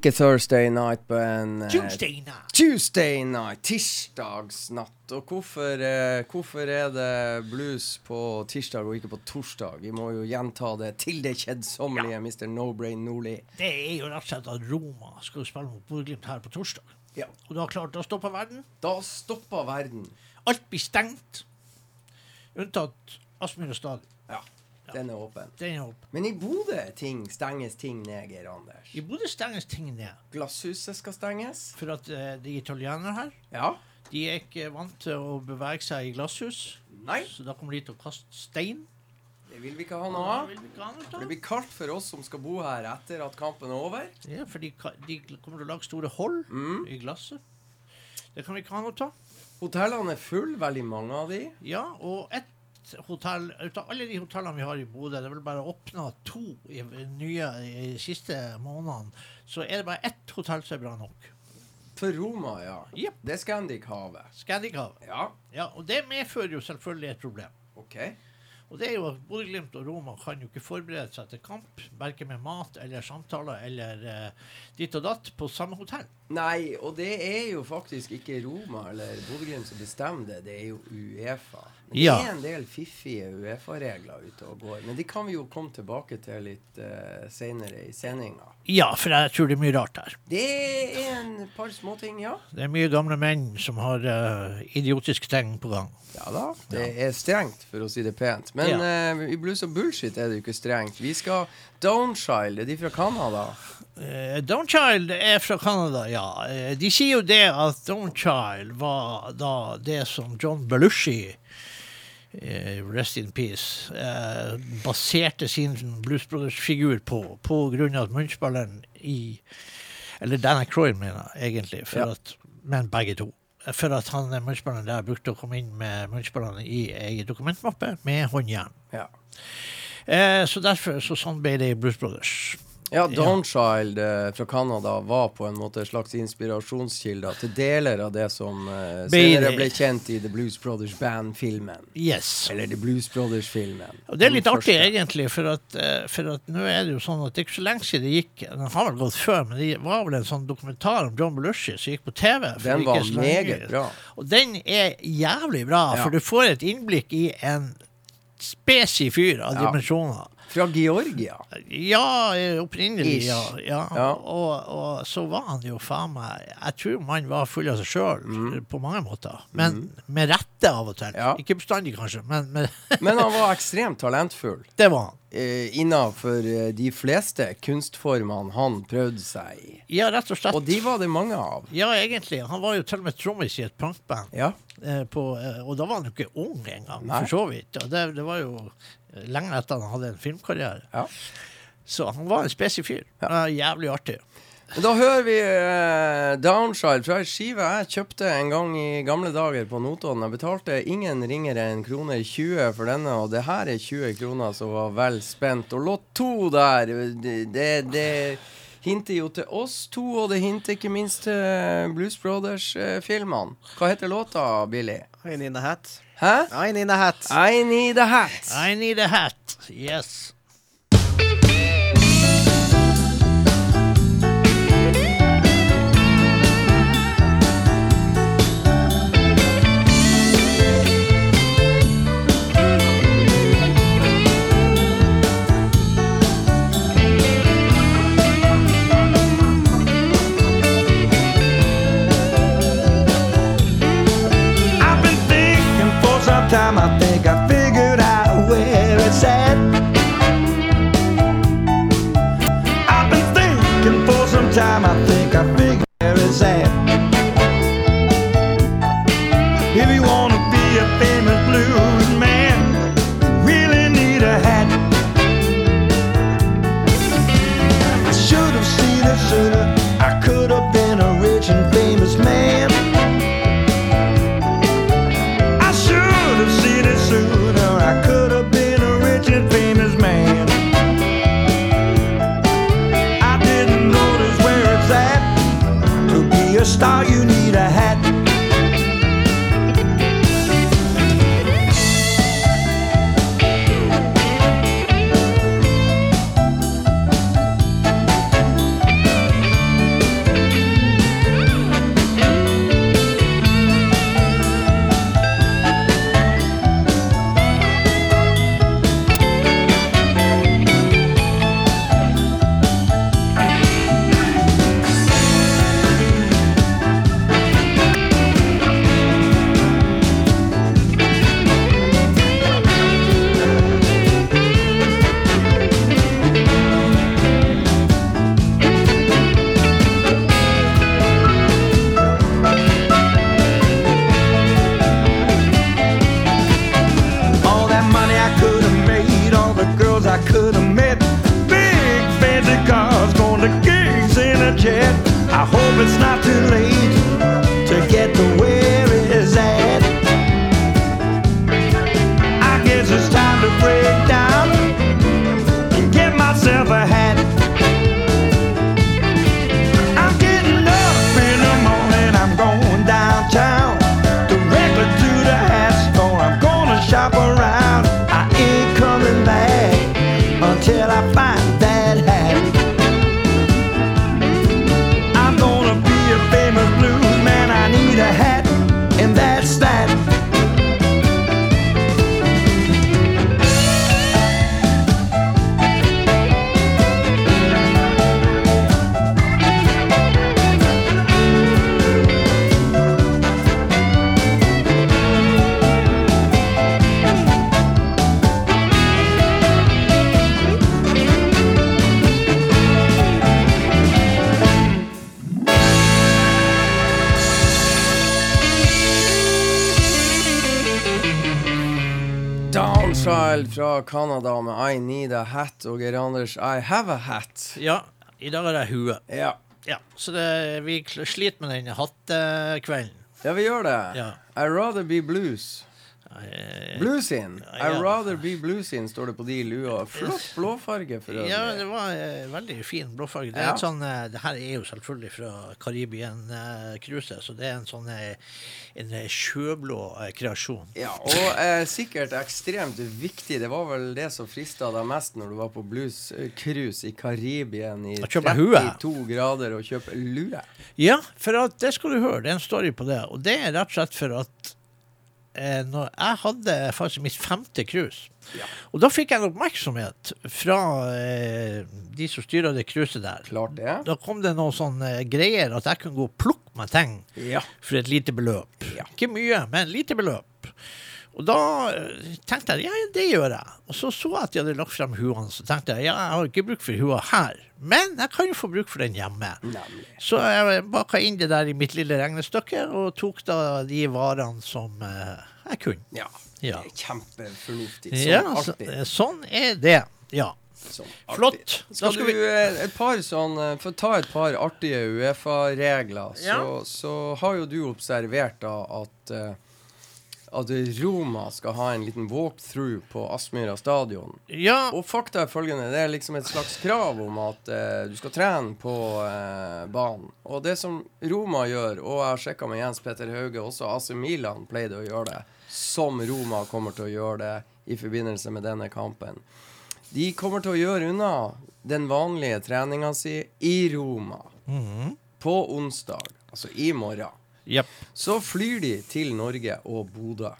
ikke Thursday night på en eh, Tuesday night. Tuesday night, tirsdagsnatt. Og hvorfor, eh, hvorfor er det blues på tirsdag og ikke på torsdag? Vi må jo gjenta det til det kjedsommelige, Mr. No Brain Nordli. Det er jo rett og slett at Roma skal spille mot Bodø-Glimt her på torsdag. Ja. Og da klart, da stopper verden. Da stopper verden. Alt blir stengt. Unntatt Aspmyra Stadion. Den er åpen. Den er åpen. Men i Bodø ting, stenges ting ned, Geir Anders. I Bodø stenges ting ned. Glasshuset skal stenges. For at eh, de italienere her, Ja. de er ikke vant til å bevege seg i glasshus. Nei, Så da kommer de til å kaste stein. det vil vi ikke ha noe av. Det blir kaldt for oss som skal bo her etter at kampen er over. Ja, for de, de kommer til å lage store hull Mm. i glasset. Det kan vi ikke ha noe av. Hotellene er full, veldig mange av de. Ja, og ett hotell Ut av alle de hotellene vi har i Bodø, det er vel bare åpna to i, nye i de siste månedene, så er det bare ett hotell som er bra nok. For Roma, ja. Yep. Det er Scandic-havet. Scandic-havet. Ja, Ja, og det medfører jo selvfølgelig et problem. OK. Og det er jo at Bodø-Glimt og Roma kan jo ikke forberede seg til kamp, verken med mat eller samtaler eller uh, ditt og datt, på samme hotell. Nei, og det er jo faktisk ikke Roma eller Bodø-Glimt som bestemmer det, det er jo Uefa. Det Ja. er en del fiffige Uefa-regler ute og går. Men de kan vi jo komme tilbake til litt uh, seinere i sendinga. Ja, for jeg tror det er mye rart her. Det er en par småting, ja. Det er mye gamle menn som har uh, idiotiske ting på gang. Ja da. Det er strengt, for å si det pent. Men Ja. uh, i blues og bullshit er det jo ikke strengt. Vi skal Downchild, er de fra Canada? Uh, Downchild er fra Canada, ja. Eh, de sier jo det at Downchild var da det som John Belushi eh, Rest in peace. eh, baserte sin Blues Brothers-figur på, på grunn av at munnspilleren i Eller Dan Croyd, mener jeg egentlig, for Ja. at, men begge to. For at han eh, munnspilleren der brukte å komme inn med munnspillerne i ei dokumentmappe med håndjern. Ja. Eh, så derfor, så sånn ble det i Blues Brothers. Ja, Downchild eh, fra Canada var på en måte en slags inspirasjonskilde til deler av det som eh, senere ble kjent i The Blues Brothers Band-filmen. Yes. Eller The Blues Brothers-filmen. Og det er litt artig, første. egentlig, for at, eh, for at nå er det jo sånn at det er ikke så lenge siden det gikk Den har vel gått før, men det var vel en sånn dokumentar om John Belushi som gikk på TV. Den var meget bra. Og den er jævlig bra, Ja. for du får et innblikk i en spesi fyr av Ja. dimensjoner. Fra Georgia. Ja, opprinnelig, ja. ja. Og, og så var han jo faen meg Jeg tror man var full av seg sjøl på mange måter. Men med rette av og til. Mm. Ja. Ikke bestandig, kanskje, men, men han var ekstremt talentfull. det var han. Eh, Innafor eh, de fleste kunstformene han prøvde seg i. Ja, rett og slett. Og de var det mange av. Ja, egentlig. Han var jo til og med trommis i et punkband. Ja. Eh, på, eh, og da var han jo ikke ung engang, for så vidt. Og det, det var jo lenge etter han hadde en filmkarriere. ja. Så han var en spesiell fyr. Ja. jævlig artig. Da hører vi uh, Downchild fra ei skive jeg kjøpte en gang i gamle dager på Notodden. Jeg betalte ingen ringere enn kroner 20 for denne, og det her er 20 kroner som var vel spent. Og låt to der, det, det, det hinter jo til oss to, og det hinter ikke minst til Blues Brothers-filmene. Hva heter låta, Billy? In the hat. Hæ? I need a hat. I need a hat. I need a hat. Yes. Fra Canada med I Need a Hat og Geir Anders I Have a Hat. Ja, i dag er det hue. Ja. Ja, så det, vi sliter med den hattekvelden. ja, vi gjør det. Ja. I'd rather be blues. Eh, Bluesin. Ja. I'd rather be bluesin, står det på de lua. Flott blåfarge for øvrig. Ja, det var eh, veldig fin blåfarge. Det, Ja. sånn, eh, det her er jo selvfølgelig fra Karibien-cruiset, så det er en sånn eh, en eh, sjøblå eh, kreasjon. Ja, og eh, sikkert ekstremt viktig. Det var vel det som frista deg mest når du var på blues-cruise i Karibien i Å kjøpe hue. 32 grader og kjøpe lue. Ja, for det skal du høre. Det er en story på det. Og det er rett og slett for at eh, når jeg hadde faktisk mitt femte cruise. Ja. Og da fikk jeg en oppmerksomhet fra eh, de som styrer det cruiset der. Klart det. Da kom det noen sånne greier at jeg kunne gå og plukke meg ting Ja. for et lite beløp. Ja. Ikke mye, men lite beløp. Og da eh, tenkte jeg ja, det gjør jeg. Og så så jeg at de hadde lagt frem huene, så tenkte jeg ja, jeg har ikke bruk for hua her, men jeg kan jo få bruk for den hjemme. Nemlig. Så jeg baka inn det der i mitt lille regnestykke, og tok da de varene som eh, jeg kunne. Ja. Ja. Kjempefornuftig. Sånn Ja, så, alltid. eh, sånn er det. Ja. Sånn, Flott. Skal skal du vi eh, et par sånn eh, For å ta et par artige Uefa-regler, så, Ja. så har jo du observert da at at Roma skal ha en liten walkthrough på Aspmyra stadion. Ja, Og fakta er følgende. Det er liksom et slags krav om at eh, du skal trene på eh, banen. Og det som Roma gjør, og jeg har sjekka med Jens Petter Hauge, også AC Milan pleide å gjøre det, som Roma kommer til å gjøre det i forbindelse med denne kampen. De kommer til å gjøre unna den vanlige treninga si i Roma på onsdag, altså i morgen. Yep. Så flyr de til Norge og Bodø.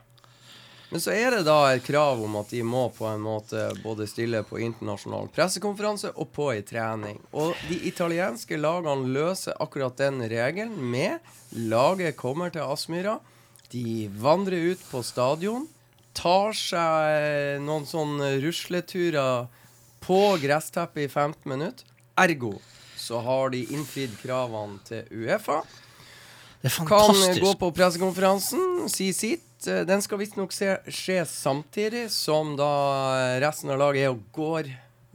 Men så er det da et krav om at de må på en måte både stille på internasjonal pressekonferanse og på ei trening. Og de italienske lagene løser akkurat den regelen med laget kommer til Aspmyra. De vandrer ut på stadion, tar seg noen sånne rusleturer på gressteppet i 15 minutter. Ergo så har de innfridd kravene til Uefa Det er fantastisk. kan gå på pressekonferansen, si sitt. Den skal visstnok skje samtidig som da resten av laget er og går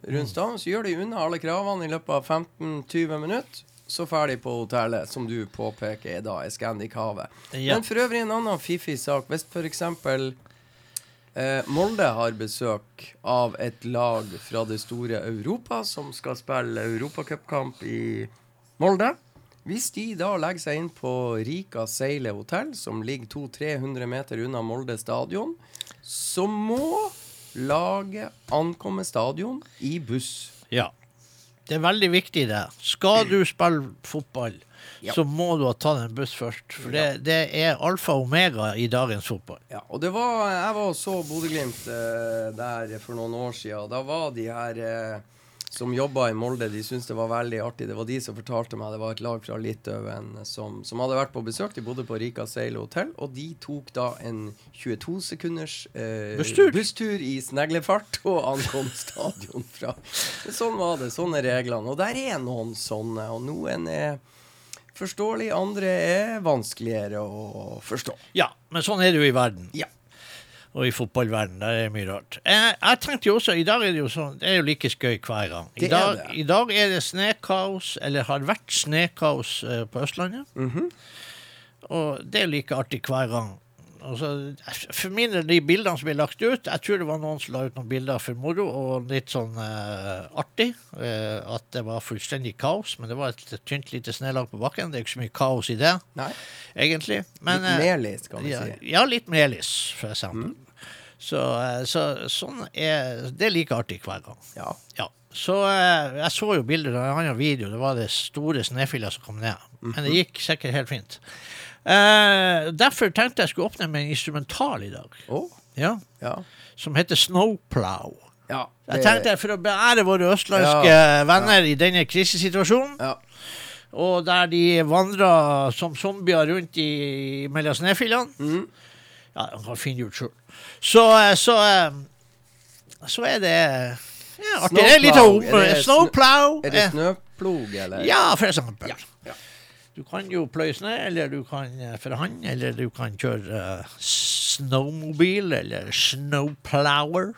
rundt stadion. Så gjør de unna alle kravene i løpet av 15-20 minutter. Så ferdig på hotellet, som du påpeker da er Scandic Havet. Ja. Men for øvrig en annen fiffig sak. Hvis f.eks. Eh, Molde har besøk av et lag fra det store Europa som skal spille europacupkamp i Molde. Hvis de da legger seg inn på Rika Seile hotell, som ligger 200-300 meter unna Molde stadion, så må laget ankomme stadion i buss. Ja. Det er veldig viktig, det. Skal du spille fotball, Ja. så må du ha tatt en buss først. For det, det er alfa og omega i dagens fotball. Ja, og det var, jeg var og så Bodø-Glimt eh, der for noen år siden. Da var de her eh, som jobba i Molde, de syntes det var veldig artig. Det var de som fortalte meg det var et lag fra Litauen som, som hadde vært på besøk. De bodde på Rika Seil hotell, og de tok da en 22 sekunders eh, Busstur. i sneglefart og ankom stadion fra Sånn var det. Sånne reglene. Og der er noen sånne, og noen er forståelig, andre er vanskeligere å forstå. Ja, men sånn er det jo i verden. Ja. Og i fotballverden. Der er mye rart. Jeg, jeg tenkte jo også, I dag er det jo sånn, det er jo like skøy hver gang. I dag. I dag er det snøkaos, eller har vært snøkaos eh, på Østlandet. Mhm. Og det er like artig hver gang. Altså, for min del, de bildene som ble lagt ut Jeg tror det var noen som la ut noen bilder for moro og litt sånn eh, artig. eh, at det var fullstendig kaos, men det var et tynt lite snelag på bakken. Det er ikke så mye kaos i det, Nei. egentlig. Men, Litt eh, melis, kan vi si. ja, litt melis, for eksempel. Så, eh, så sånn er Det er like artig hver gang. Ja. Ja. Så eh, jeg så jo bilder av en annen video. Det var det store snøfilla som kom ned. Men det gikk sikkert helt fint. Uh, derfor tenkte jeg skulle åpne med en instrumental i dag. Oh. Ja, ja. Som heter Snowplow. ja. Jeg tenkte For å beære våre østlandske venner i denne krisesituasjonen, ja. og der de vandrer som zombier rundt i mellom snøfillene mm. Ja, de kan finne ut sjøl. Så, eh, så, eh, så er det ja, artig. Det er litt om Snowplow. Er det. Er eh, snøplog, eller? Ja, for eksempel. Ja, ja. Du kan jo pløye snø, eller du kan for eller du kan kjøre uh, snowmobil, eller snowplower.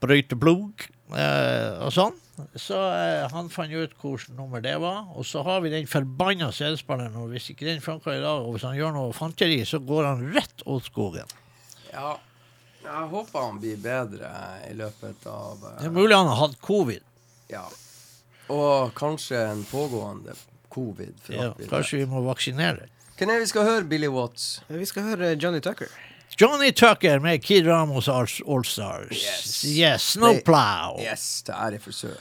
Brøyte plog, eh, og sånn. Så uh, han fant ut hvilket nummer det var. Og så har vi den forbanna CD-spilleren, og hvis ikke den funker i dag, og hvis han gjør noe fanteri, så går han rett åt skogen. Ja. Jeg håper han blir bedre i løpet av eh, Det er mulig han har hatt covid. Ja. Og kanskje en pågående covid. For Ja, alt vi vet. kanskje vi må vaksinere. Hvem er det vi skal høre, Billy Watts? Vi skal høre Johnny Tucker. Johnny Tucker med Kid Ramos All- Allstars. Yes. yes Snowplow. Yes, til ære for Sør.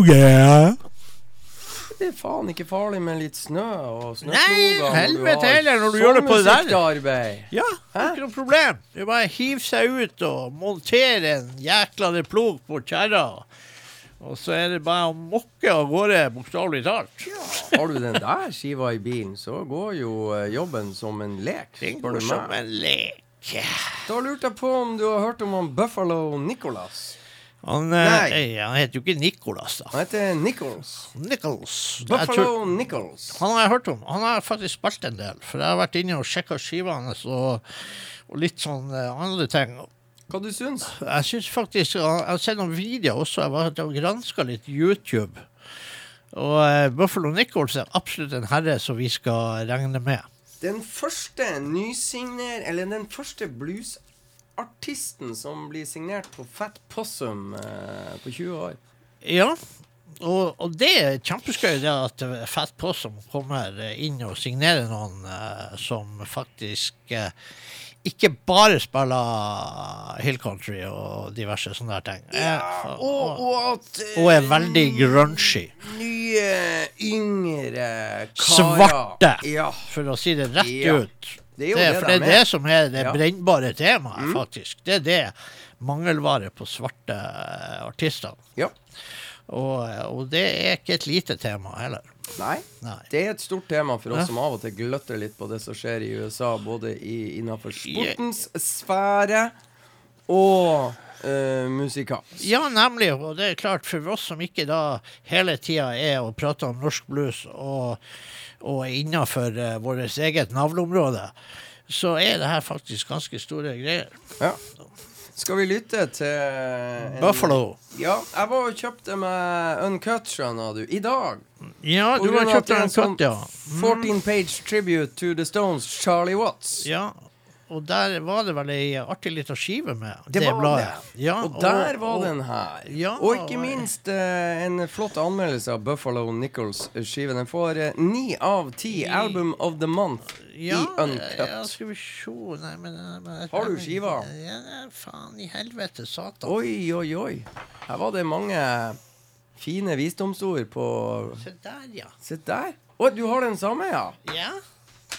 Oh yeah. Det er faen ikke farlig med litt snø og snøploger. Nei, helvete heller når du gjør det på det der. Ja, ikke noe problem. Det er bare å hive seg ut og montere en jækla plog på kjerra. Og så er det bare å mokke av gårde, bokstavelig talt. Har du den der skiva i bilen, så går jo eh, jobben som en lek. Det spør går som en lek. Da lurte jeg på om du har hørt om han Buffalo Nicholas. Han, Nei. eh, han heter jo ikke Nicholas, da. Han heter Nichols. Nichols. Buffalo tror- Nichols. Han har jeg hørt om. Han har faktisk spilt en del. For jeg har vært inne og sjekka skiva hans og, og litt sånn eh, andre ting. Hva du syns Jeg syns faktisk Jeg har sett noen videoer også. Jeg var og granska litt YouTube. Og eh, Buffalo Nichols er absolutt en herre som vi skal regne med. Den første nysigner... Eller den første bluesartisten som blir signert på Fat Possum eh, på 20 år. Ja. Og, og det er kjempeskøy det at eh, Fat Possum kommer eh, inn og signerer noen eh, som faktisk eh, ikke bare spiller hill country og diverse sånne der ting. Ja, Og, og at eh, og er veldig grunchy. nye, yngre karer Svarte. Ja. For å si det rett Ja. ut. Det er jo Det, det for det er det som er det Ja. Mm. brennbare temaet, faktisk. Det er det mangelvare på svarte eh, artister. ja. Og, og det er ikke et lite tema heller. Nei. Nei. Det er et stort tema for oss Ja. som av og til gløtter litt på det som skjer i USA, både i, innenfor sportens sfære og uh, musikalsk. Ja, nemlig. Og det er klart, for oss som ikke da hele tida er og prater om norsk blues og, og er innafor uh, vårt eget navleområde, så er det her faktisk ganske store greier. Ja. Skal vi lytte til en- Buffalo. Ja, jeg var og kjøpte meg Uncut, skjønner du, i dag. Ja, du har kjøpt Uncut, sånn ja. 14 page tribute to the Stones, Charlie Watts. Ja, og der var det vel ei artig lita skive med. Det var bladet. det. Ja, og der var den her. Ja, og ikke og- minst eh, en flott anmeldelse av Buffalo Nichols-skive. Den får eh, ni av ti Album of the Month ja, i Uncut. Ja, skal vi se Nei, men, men Har du skiva? Ja, faen i helvete, satan. Oi, oi, oi. Her var det mange fine visdomsord på Se der, ja. Se der. Å, du har den samme, ja? ja.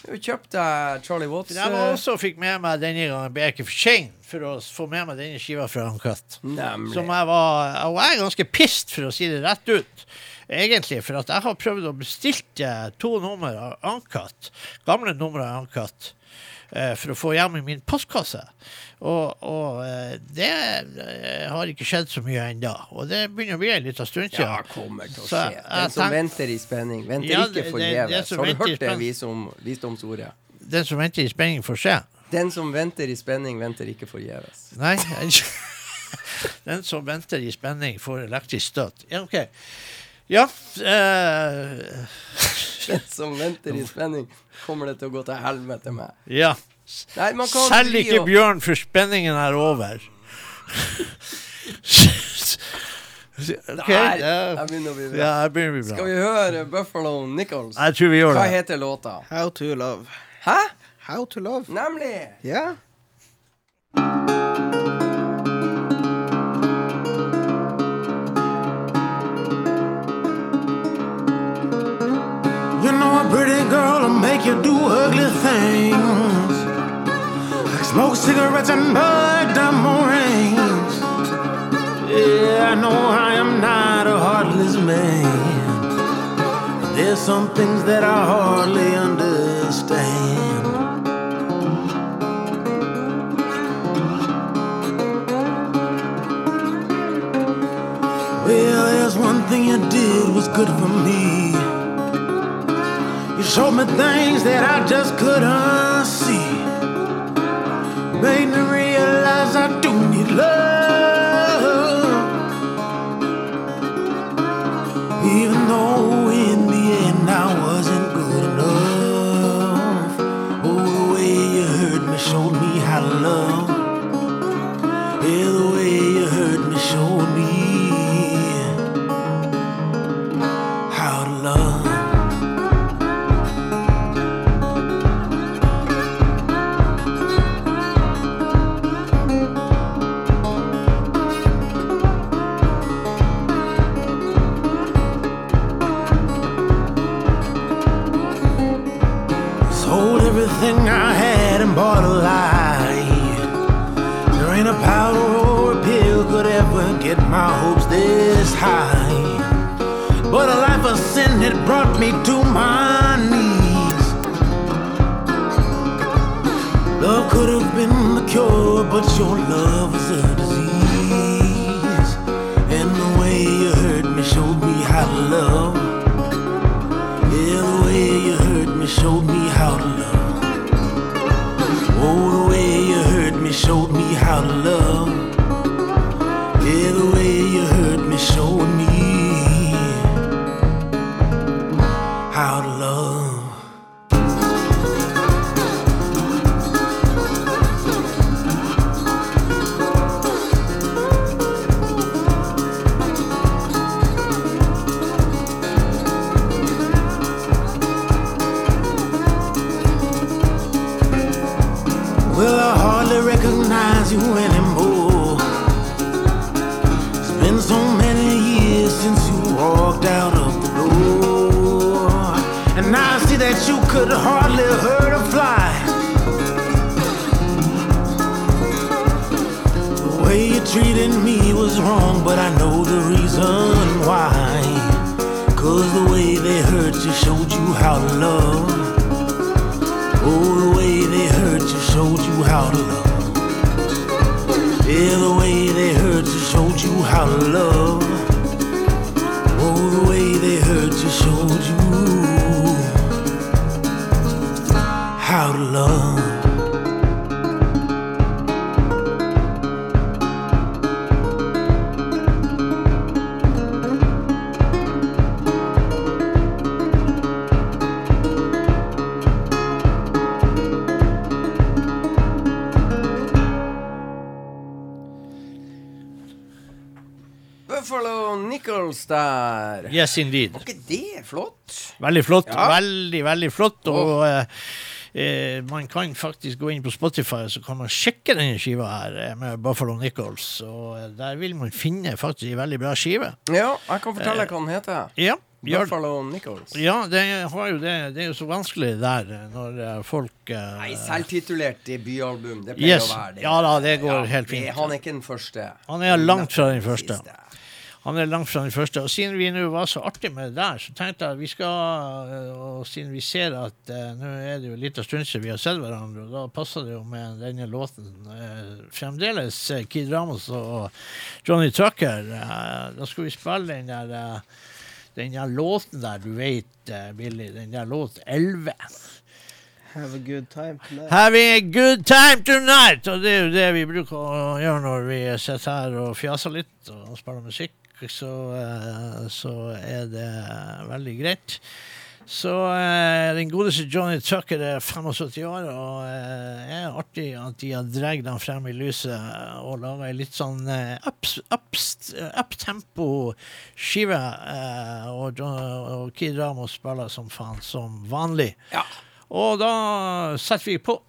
Du kjøpte Charlie Watts. Jeg var eh, også fikk med meg denne gangen, ble jeg ikke for sein for å få med meg denne skiva fra Uncut. Nemlig. Som jeg var Og jeg er ganske pissed, for å si det rett ut. Egentlig, for at jeg har prøvd å bestilte to nummer av Uncut. Gamle numre av Uncut. Eh, For å få hjem i min postkasse. Og, og eh, det eh, har ikke skjedd så mye ennå. Og det begynner å bli en liten stund siden. Ja, kommer til å skje. Den som tenk- venter i spenning, venter Ja, ikke det- forgjeves. Har du hørt det visom, visdomsordet? Den som venter i spenning, får se. Den som venter i spenning, venter ikke forgjeves. Nei. Den som venter i spenning, får elektrisk støt. Ja, OK. Ja eh, som venter i spenning, kommer det til å gå til helvete med. Ja. Nei, man kan Selv ikke og- Bjørn, for spenningen er over. okay. Nei, Jeg begynner å bli bra. ja, det begynner å bli Skal vi høre Buffalo Nichols? Jeg tror vi gjør Hva det. heter låta? How to love. Hæ? How to love. Nemlig! Ja. You you do ugly things. Like smoke cigarettes and bug diamond rings. Yeah, I know I am not a heartless man. But there's some things that I hardly understand. Well, there's one thing you did was good for me. You showed me things that I just couldn't see. Made me realize I do need love. Even though in the end I wasn't good enough. Oh, the way you hurt me showed me how to love. Of sin had brought me to my knees. Love could have been the cure, but your love was a disease. And the way you hurt me showed me how to love. Yeah, the way you hurt me showed me how to love. Oh, the way you hurt me showed me how to love. How to love. Oh, the way they hurt you showed you how to love. Yes, indeed. Var ikke det flott? Veldig flott. Ja. Veldig, veldig flott. Og eh, eh, man kan faktisk gå inn på Spotify så kan man sjekke denne skiva her eh, med Buffalo Nichols. Og eh, der vil man finne faktisk en veldig bra skive. Ja, jeg kan fortelle hva den heter. Ja, Buffalo Nichols. ja det, det, det er jo så vanskelig der eh, når eh, folk uh, Nei, selvtitulert debutalbum. Det pleier Yes. å være det. Ja da, det går helt fint. Han er ikke den første. Han er langt fra den første. Siste. Han er langt fra den første. Og siden vi nå var så artig med det der, så tenkte jeg at vi skal øh, Og siden vi ser at eh, nå er det jo litt av stund siden vi har sett hverandre, og da passer det jo med denne låten eh, fremdeles uh, Kid Ramos og Johnny Tucker. Eh, da skal vi spille den der uh, den der låten der, du vet, Billy. Den der låt 11. Have a good time tonight. Having a good time tonight! Og det er jo det vi bruker å gjøre når vi sitter her og fjaser litt og spiller musikk. Så, eh, så er det veldig greit. Så eh, den godeste Johnny Tucker er 75 år, og eh, er artig at de har dratt den frem i lyset og laga ei litt sånn eh, up-tempo-skive. Eh, og, John- og Kid Ramos spiller som faen, som vanlig. Ja. Og da setter vi på.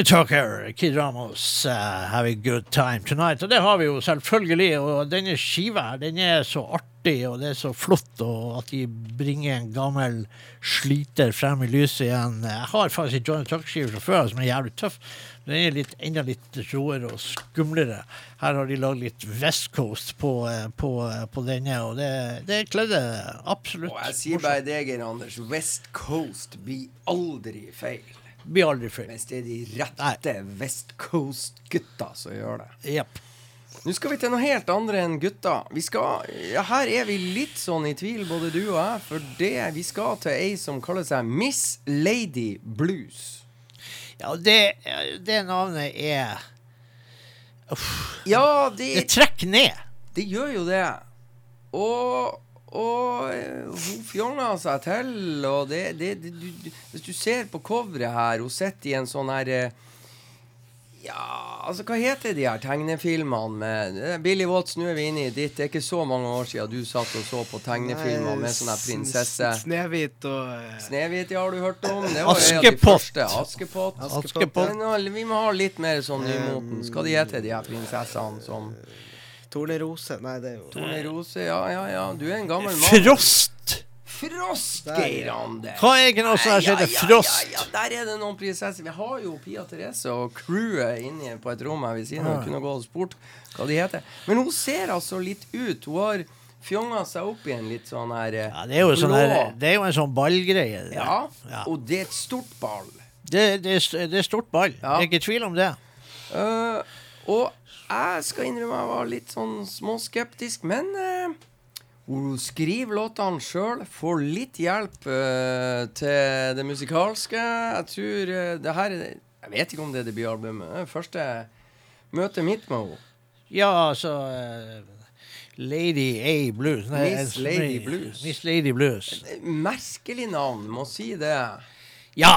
Johnny Tucker, Kid Ramos, uh, have a good time tonight. Og det har vi jo selvfølgelig. Og denne skiva her, den er så artig, og det er så flott og at de bringer en gammel sliter frem i lyset igjen. Jeg har faktisk en Johnny Tucker-skive fra før som er jævlig tøff. Den er litt, enda litt råere og skumlere. Her har de lagd litt West Coast på, eh, på, eh, på denne, og det, det kledde absolutt. Og jeg sier bare deg, Anders. West Coast blir aldri feil. Blir aldri feil. Mens det er de rette West Coast-gutta som gjør det. Yep. Nå skal vi til noe helt andre enn gutta. Vi skal, ja, her er vi litt sånn i tvil, både du og jeg, for det, vi skal til ei som kaller seg Miss Lady Blues. Ja, det, det navnet er Ja, Det det, trekker ned. det gjør jo det. Og, og eh, hun fjolla seg til, og det, det, det du, du, Hvis du ser på coveret her, hun sitter i en sånn her eh, Ja, altså, hva heter de her tegnefilmene med eh, Billy Watts, nå er vi inne i ditt. Det er ikke så mange år siden du satt og så på tegnefilmer med sånn her prinsesse. Snehvit og eh, Snehvit, ja, har du hørt om? Det var Askepott. de Askepott. Askepott. Askepott. Nå, vi må ha litt mer sånn nymoten. Skal de hete de her prinsessene som Tornerose. Nei, det er jo Tornerose? Ja, ja, ja. Du er en gammel mann. Frost! Frost, Geir Ander! Hva er ikke noe som Nei, heter ja, ja, Frost? Ja, ja, der er det noen prinsesser. Vi har jo Pia Therese og crewet inne på et rom her ved siden av. Ja. Kunne gå og spurt hva de heter. Men hun ser altså litt ut. Hun har fjonga seg opp i en litt sånn her eh, Ja, det er jo, sånn her, det er jo en sånn ballgreie. det. Ja, Ja. og det er et stort ball. Det, det, det er stort ball. Ja. Det er ikke tvil om det. Uh, og jeg skal innrømme jeg var litt sånn småskeptisk, men eh, hun skriver låtene sjøl. Får litt hjelp eh, til det musikalske. Jeg tror eh, det her er Jeg vet ikke om det er debutalbumet. Det første møtet mitt med henne. Ja, altså eh, Lady A Blues. Nei, Miss eh, Lady Blues. Miss Lady Blues. Merkelig navn, må si det. Ja!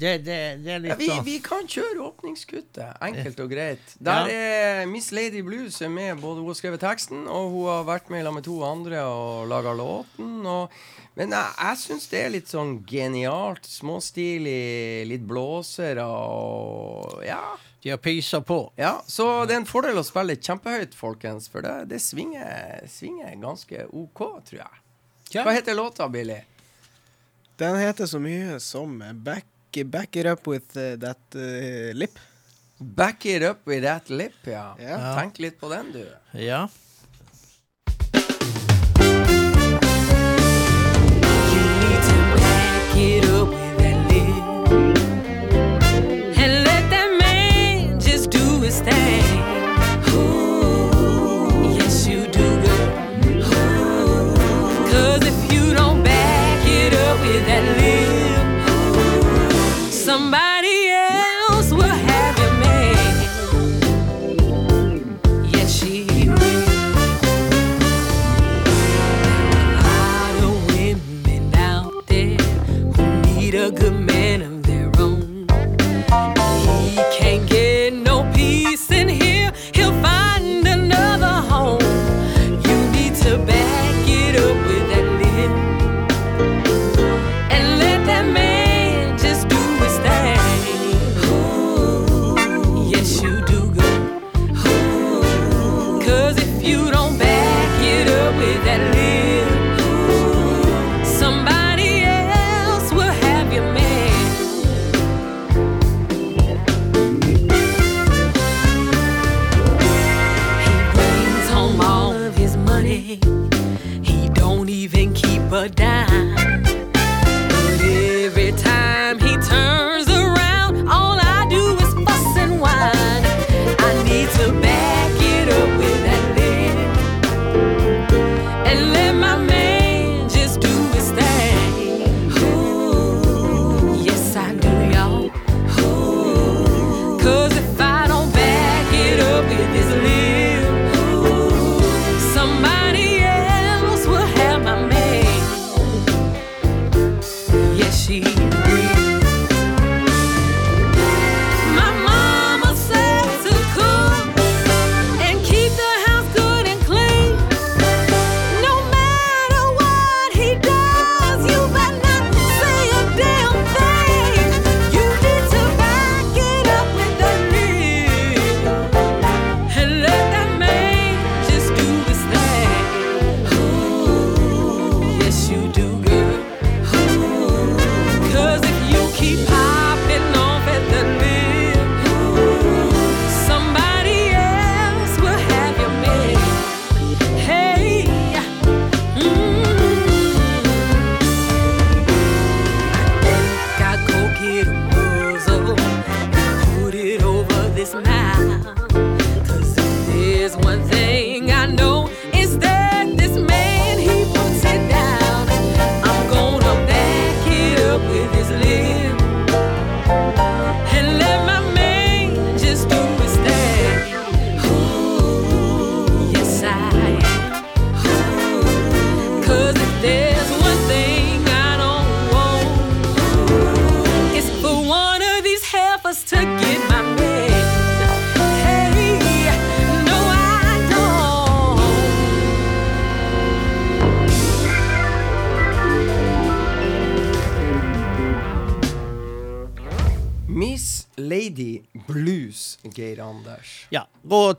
Det, det, det er Ja, vi, sånn vi kan kjøre åpningskuttet. Enkelt og greit. Der er Miss Lady Blues er med. Både hun har skrevet teksten, og hun har vært med sammen med to andre og laga låten. Og, men jeg, jeg syns det er litt sånn genialt. Småstilig, litt blåsere og Ja. De har peisa på. ja. Så det er en fordel å spille kjempehøyt, folkens, for det, det svinger, svinger ganske OK, tror jeg. Hva heter låta, Billy? Den heter så mye som Back, back It Up With eh, That eh, Lip. Back it up with that lip, ja. Ja. Tenk litt på den, du. Ja. You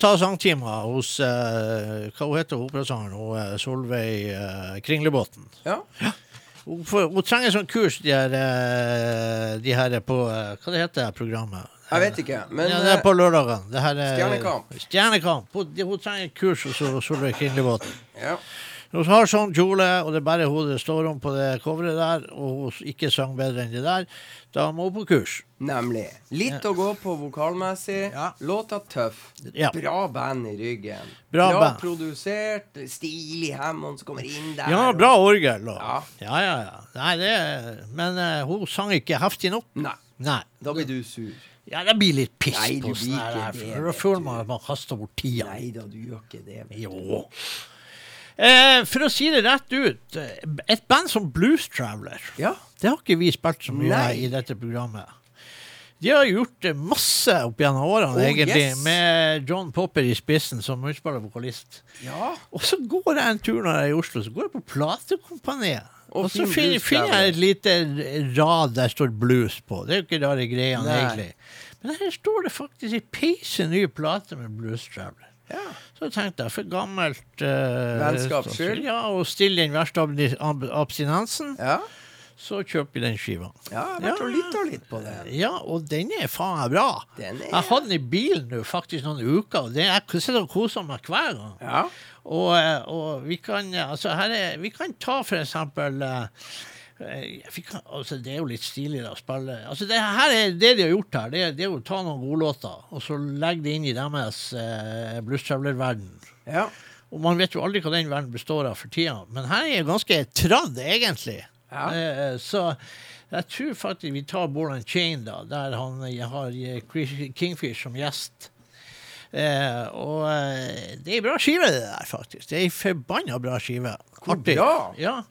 ta sangtimer hos uh, Hva hun heter operasangeren? Eh, Solveig uh, Kringlebotn. Ja. Hun, får- hun trenger sånn kurs, de her, de her på Hva det heter det programmet? Jeg vet ikke, men ja, det er på er- Stjernekamp. Stjernekamp. Hun, hun trenger kurs hos Solveig Kringlebotn. ja. Hun har sånn kjole, og det er bare hun det står om på det coveret der, og hun ikke sang bedre enn det der. Da må hun på kurs. Nemlig. Litt å gå på vokalmessig. Ja. Låta tøff. Ja. Bra band i ryggen. Bra band. produsert. Stilig Hammond som kommer inn der. Ja, bra orgel. Og. Ja. Ja, ja, ja. Nei, det, men uh, hun sang ikke heftig nok. Nei, Nei. da blir du sur. Ja, det blir litt piss Nei, på sånn her. da føler man at man kaster bort tida. Nei da, du gjør ikke det. Jo. Eh, for å si det rett ut, eh, et band som Blues Traveler, Ja. det har ikke vi spilt så mye Nei. i dette programmet. De har gjort eh, masse opp gjennom årene, Oh, egentlig, yes. med John Popper i spissen som utspiller vokalist. ja. Og så går jeg en tur når jeg er i Oslo, så går jeg på platekompaniet. Og Og så finner, finner jeg et lite rad der står blues på. Det er jo ikke rare greiene, egentlig. Men her står det faktisk ei peise ny plate med Blues Traveler. Ja. Så tenkte jeg, for gammelt uh, Vennskaps skyld. Ja, og stille den verste ab abstinensen, Ja. så kjøper vi den skiva. ja jeg har vært og lytta litt på den. Ja, og den er faen meg bra. Den er- Jeg hadde den i bilen nå faktisk noen uker, og det, jeg sitter og koser meg hver gang. Ja. Og, eh, og vi kan eh, altså her er, Vi kan ta for eksempel eh, eh, vi altså Det er jo litt stilig da, å spille altså det, her er, det de har gjort her, det, det er å ta noen godlåter og så legge det inn i deres eh, Blues Traveler-verden. ja. Og man vet jo aldri hva den verden består av for tida, men her er det ganske tradd, egentlig. Ja. Eh, så jeg tror faktisk vi tar Ball and Chain, da, der han har eh, Kingfish som gjest. Eh, og eh, det er ei bra skive, det der, faktisk. Det er ei forbanna bra skive. Artig. Ja.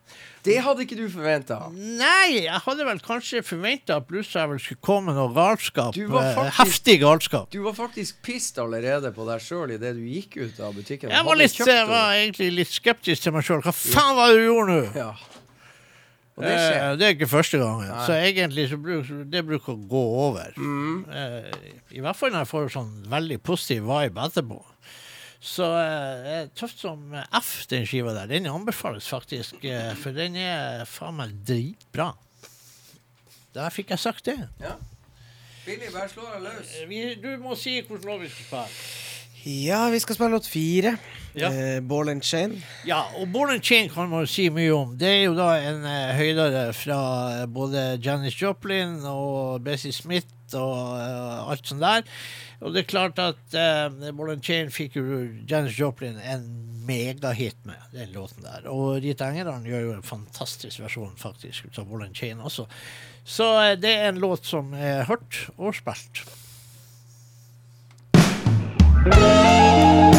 Det hadde ikke du forventa. Nei, jeg hadde vel kanskje forventa at Blues Travel skulle komme med noe galskap. Du var eh, faktisk- Heftig galskap. Du var faktisk pissed allerede på deg sjøl idet du gikk ut av butikken. Jeg var, litt, jeg var egentlig litt skeptisk til meg sjøl. Hva faen var det du gjorde nå? Ja. Det Eh, det er ikke første gangen. Nei. Så egentlig så bruk, det bruker å gå over. Mm. Eh, I hvert fall når jeg får sånn veldig positiv vibe etterpå. Så eh, tøft som F, den skiva der. Den anbefales faktisk, eh, for den er faen meg dritbra. Der fikk jeg sagt det. Ja. Billy, bare slå deg løs. Eh, Vi, du må si hvilken låt vi skal spille. Ja, vi skal spille låt fire. Ja. Eh, Ball and Chain. Ja, og Ball and Chain kan man si mye om. Det er jo da en eh, høydere fra både Janis Joplin og Bessie Smith og eh, alt sånt der. Og det er klart at uh, Morland Chain fikk jo Janis Joplin en megahit med den låten der. Og Rita Engerdalen gjør jo en fantastisk versjon faktisk ut av Morland Chain også. Så uh, det er en låt som er hørt og spilt. sitting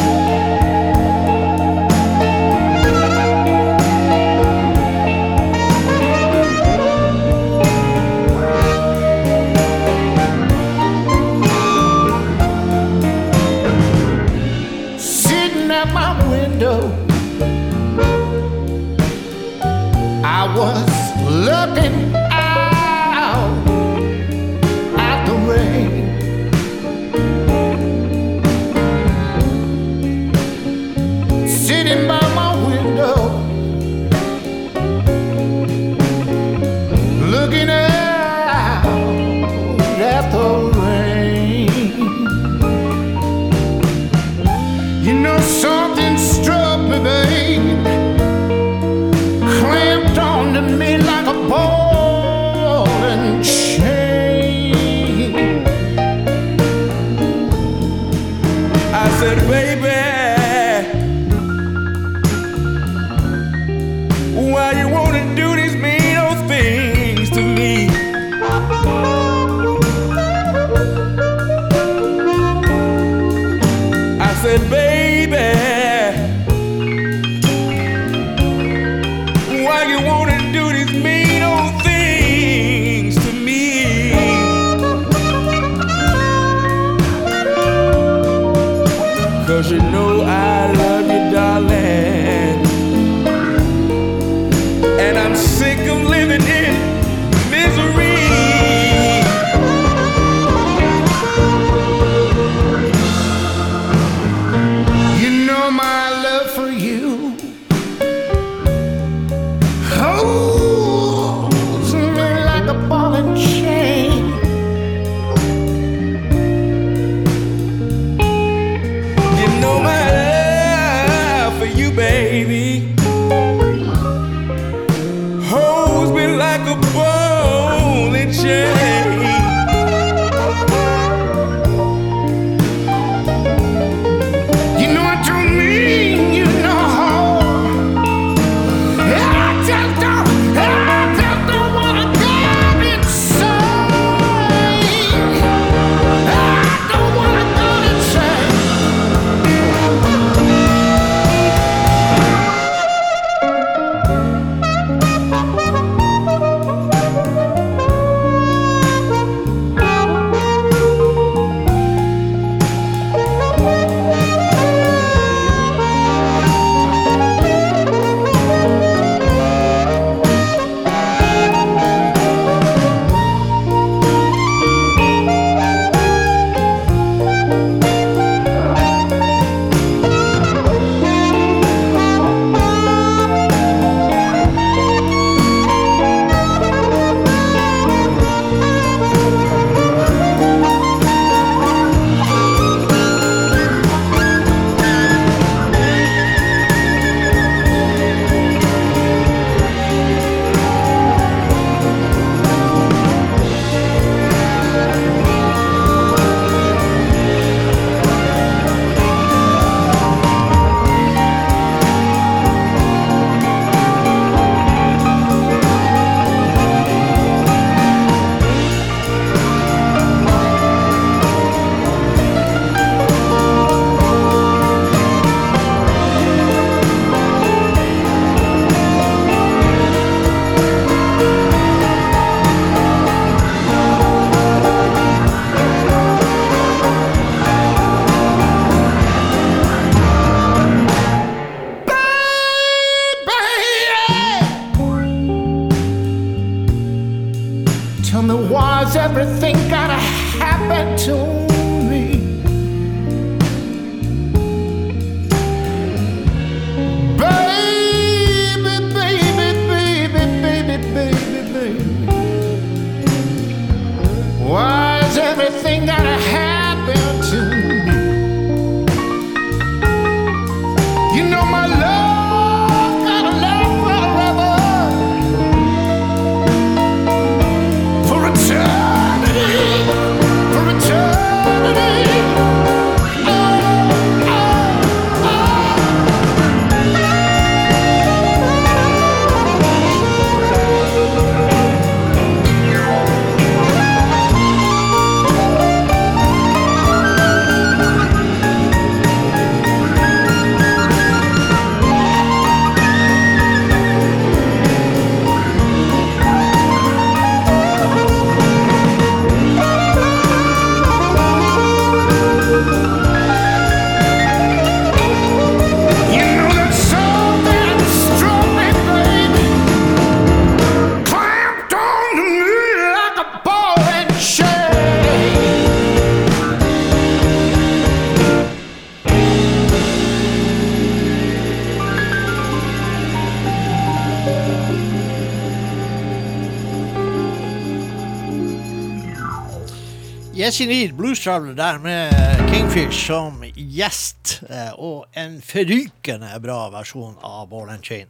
Indeed, der med Kingfish som gjest, eh, og en forrykende bra versjon av Ball and Chain.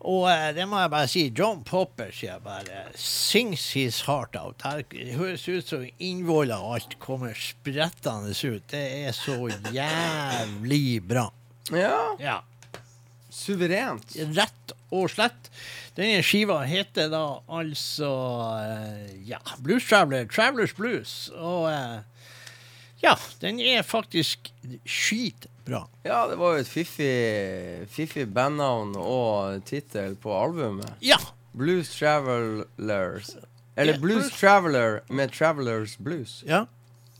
Og eh, det må jeg bare si. John Popper sier bare 'sings his heart out'. Her høres ut som innvoller og alt kommer sprettende ut. Det er så jævlig bra. Ja, Ja. suverent. Rett og slett. Denne skiva heter da altså eh, ja, Blues Traveler, Travelers Blues. Og eh, ja, den er faktisk skitbra. Ja, det var jo et fiffig, fiffig bandnavn og tittel på albumet. Ja. Blues Travelers. Eller Ja, Blues blues. Traveler med Travelers Blues. Ja.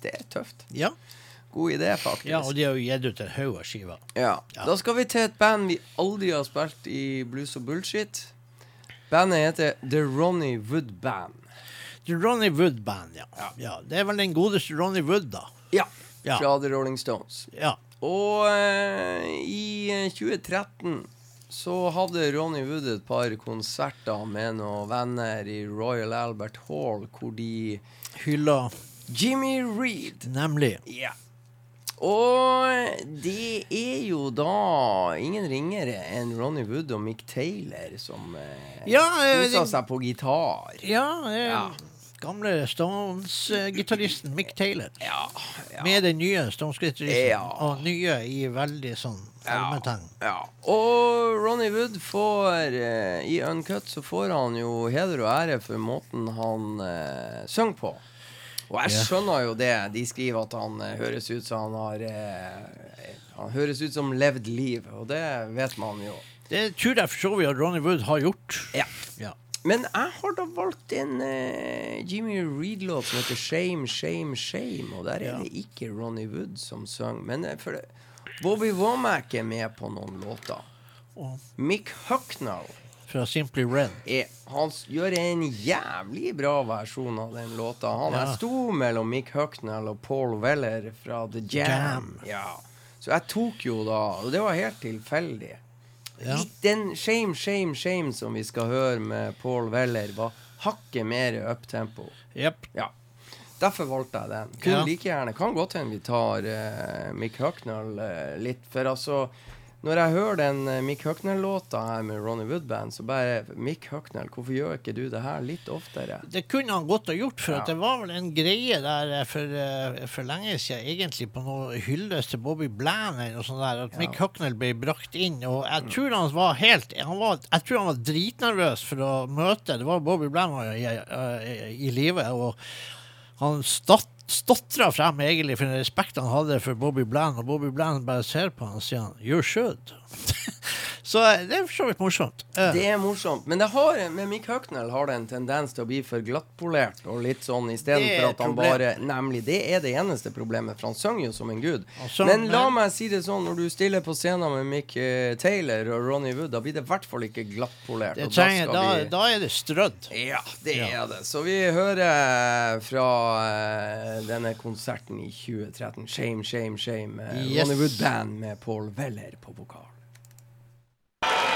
Det er tøft. Ja. God idé, faktisk. ja og de har jo gitt ut en haug av skiver. Ja. Ja. Da skal vi til et band vi aldri har spilt i Blues og Bullshit. Bandet heter The Ronny Wood Band. The Ronny Wood Band, ja. ja. Det er vel den godeste Ronny Wood, da. Ja. Ja. Fra The Rolling Stones. Ja. Og eh, i eh, 2013 så hadde Ronny Wood et par konserter med noen venner i Royal Albert Hall, hvor de Hylla Jimmy Reed nemlig. Ja. Og det er jo da ingen ringere enn Ronny Wood og Mick Taylor som eh, Ja, eh, kosa seg på gitar. Ja, eh, Ja. gamle Stones-gitaristen Mick Taylor. Ja, ja. Med den nye Stones-gitaristen. Og nye i veldig sånn. Ja. Og Ronny Wood får eh, I Uncut så får han jo heder og ære for måten han eh, synger på. Og jeg skjønner jo det. De skriver at han eh, høres ut som han har eh, Han høres ut som levd liv, og det vet man jo. Det tror jeg for så vidt at Ronny Wood har gjort. Ja. Ja. Men jeg har da valgt en eh, Jimmy Reed-låt som heter Shame, Shame, Shame. Og der er Ja. det ikke Ronny Wood som synger. Men eh, for det, Bobby Womack er med på noen låter. Oh. Mick Hucknall fra Simply Red. er, han gjør en jævlig bra versjon av den låta. Han Ja. er sto mellom Mick Hucknell og Paul Weller fra The Jam. Jam. Ja. Så jeg tok jo da Og det var helt tilfeldig. Ja. Litt den Shame, Shame, Shame som vi skal høre med Paul Weller, var hakket mer uptempo. Yep. Ja. Derfor valgte jeg den. Kunne Ja. like gjerne Kan godt hende vi tar uh, Mick Hucknall uh, litt. For altså Når jeg hører den uh, Mick Hucknell-låta her med Ronny Woodband, så bare Mick Hucknell, hvorfor gjør ikke du det her litt oftere? Det kunne han godt ha gjort, for Ja. det var vel en greie der eh, for, eh, for lenge siden, egentlig på noe hyllest til Bobby Bland eller noe sånt der, at Mick Hucknell ble brakt inn, og jeg tror han var helt han var, Jeg tror han var dritnervøs for å møte Det var Bobby Bland var i, i, i live, og han stott, stotra frem egentlig for den respekten han hadde for Bobby Bland, og Bobby Bland bare ser på han og sier han, 'You should'. Så eh, det er for så vidt morsomt. Eh, Det er morsomt. Men det har, med Mick Hucknell har det en tendens til å bli for glattpolert og litt sånn istedenfor at han problem. bare Nemlig, det er det eneste problemet, for han synger jo som en gud. Han Men la meg si det sånn, når du stiller på scenen med Mick eh, Taylor og Ronny Wood, da blir det i hvert fall ikke glattpolert. da da, da er det strødd. Ja, det Ja. er det. Så vi hører fra eh, denne konserten i 2013. Shame, shame, shame. Yes. Ronny Wood Band med Paul Weller på vokal. you.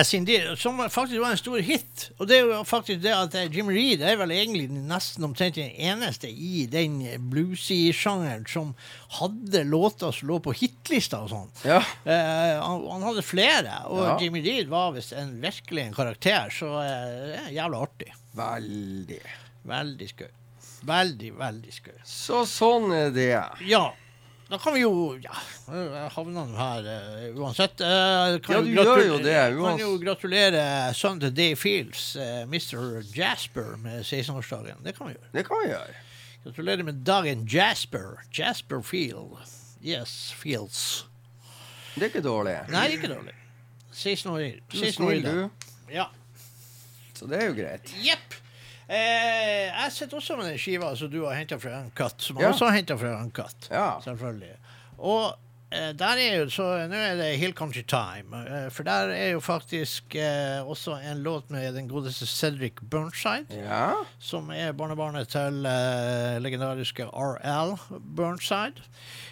Yes, indeed. Som faktisk var en stor hit. Og det er jo faktisk det at eh, Jim Reed er vel egentlig nesten omtrent den eneste i den bluesy-sjangeren som hadde låter som lå på hitlista og sånn. Ja. Eh, han, han hadde flere, og Ja. Jimmy Reed var visst en, virkelig en karakter, så eh, det er jævla artig. Veldig. Veldig skøy. Veldig, veldig skøy. Så sånn er det. Ja. Da kan vi jo Ja, havna havner nå her uh, uansett. Uh, kan Ja, du gjør jo det, Kan jo gratulere sønnen til Dave Fields, uh, Mr. Jasper, med 16-årsdagen. Det kan vi gjøre. Det kan vi gjøre. Gratulerer med dagen Jasper. Jasper Field. Yes, Fields. Det er ikke dårlig. Nei, ikke dårlig. 16 år. Du er 16 år. Ja. Så det er jo greit. Jepp. Eh, jeg sitter også med den skiva som du har henta fra en katt, som Ja. også har henta fra Uncut. Ja. Selvfølgelig. Og eh, der er jo så Nå er det Hill Country Time. Eh, for der er jo faktisk eh, også en låt med den godeste Cedric Burnside. Ja. Som er barnebarnet til eh, legendariske RL Burnside.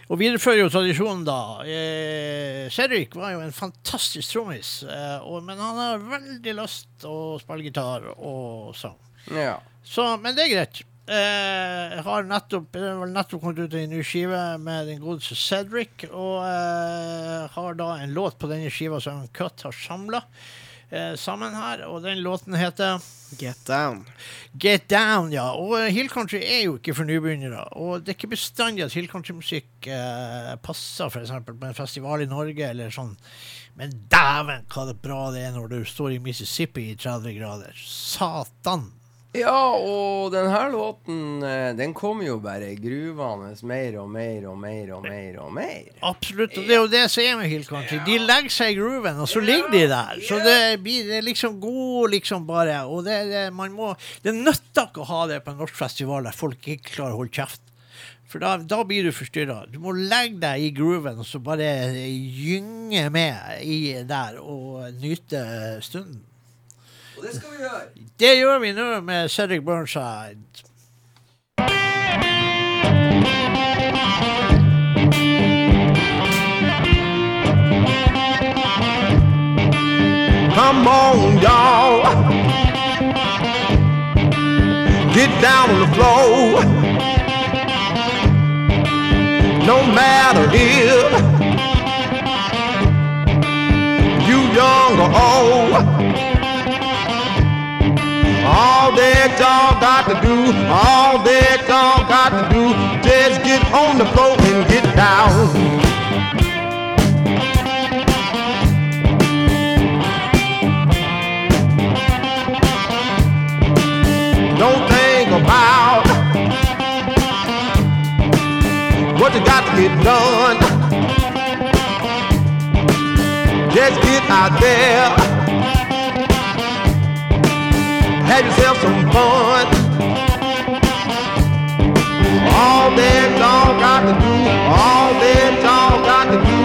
Og viderefører jo tradisjonen, da. Eh, Cedric var jo en fantastisk trommis, eh, men han har veldig lyst å spille gitar og sang. Ja. Så, men det er greit. Eh, jeg har nettopp, det nettopp kommet ut en ny skive med den godeste Cedric, og eh, har da en låt på denne skiva som Cut har samla eh, sammen her, og den låten heter Get down. Get Down, ja. Og eh, Hill Country er jo ikke for nybegynnere. Og det er ikke bestandig at Hill Country-musikk passer f.eks. på en festival i Norge eller sånn. Men dæven, hva det bra det er når du står i Mississippi i 30 grader. Satan! Ja, og denne låten, eh, den kommer jo bare gruvende mer og mer og mer og mer og mer. Absolutt. Og det er jo det som er med Hill Country. De legger seg i grooven, og så ligger de der. Så det blir det liksom god, liksom bare. Og det, det, man må, det nytter ikke å ha det på en norsk festival der folk ikke klarer å holde kjeft. For da, da blir du forstyrra. Du må legge deg i grooven og så bare gynge med i der og nyte stunden. Og det skal vi gjøre. Det gjør vi nå med Cedric Burnside. Come on, y'all. Get down on the floor. No matter if you young or old. All that y'all got to do, all that y'all got to do, just get on the floor and get down. Don't think about what you got to get done. Just get out there, have yourself some fun. All that y'all got to do, all that y'all got to do,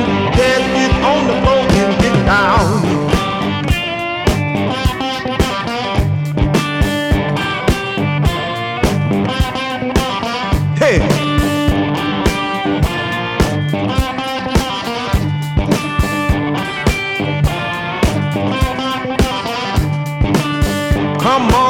Come on,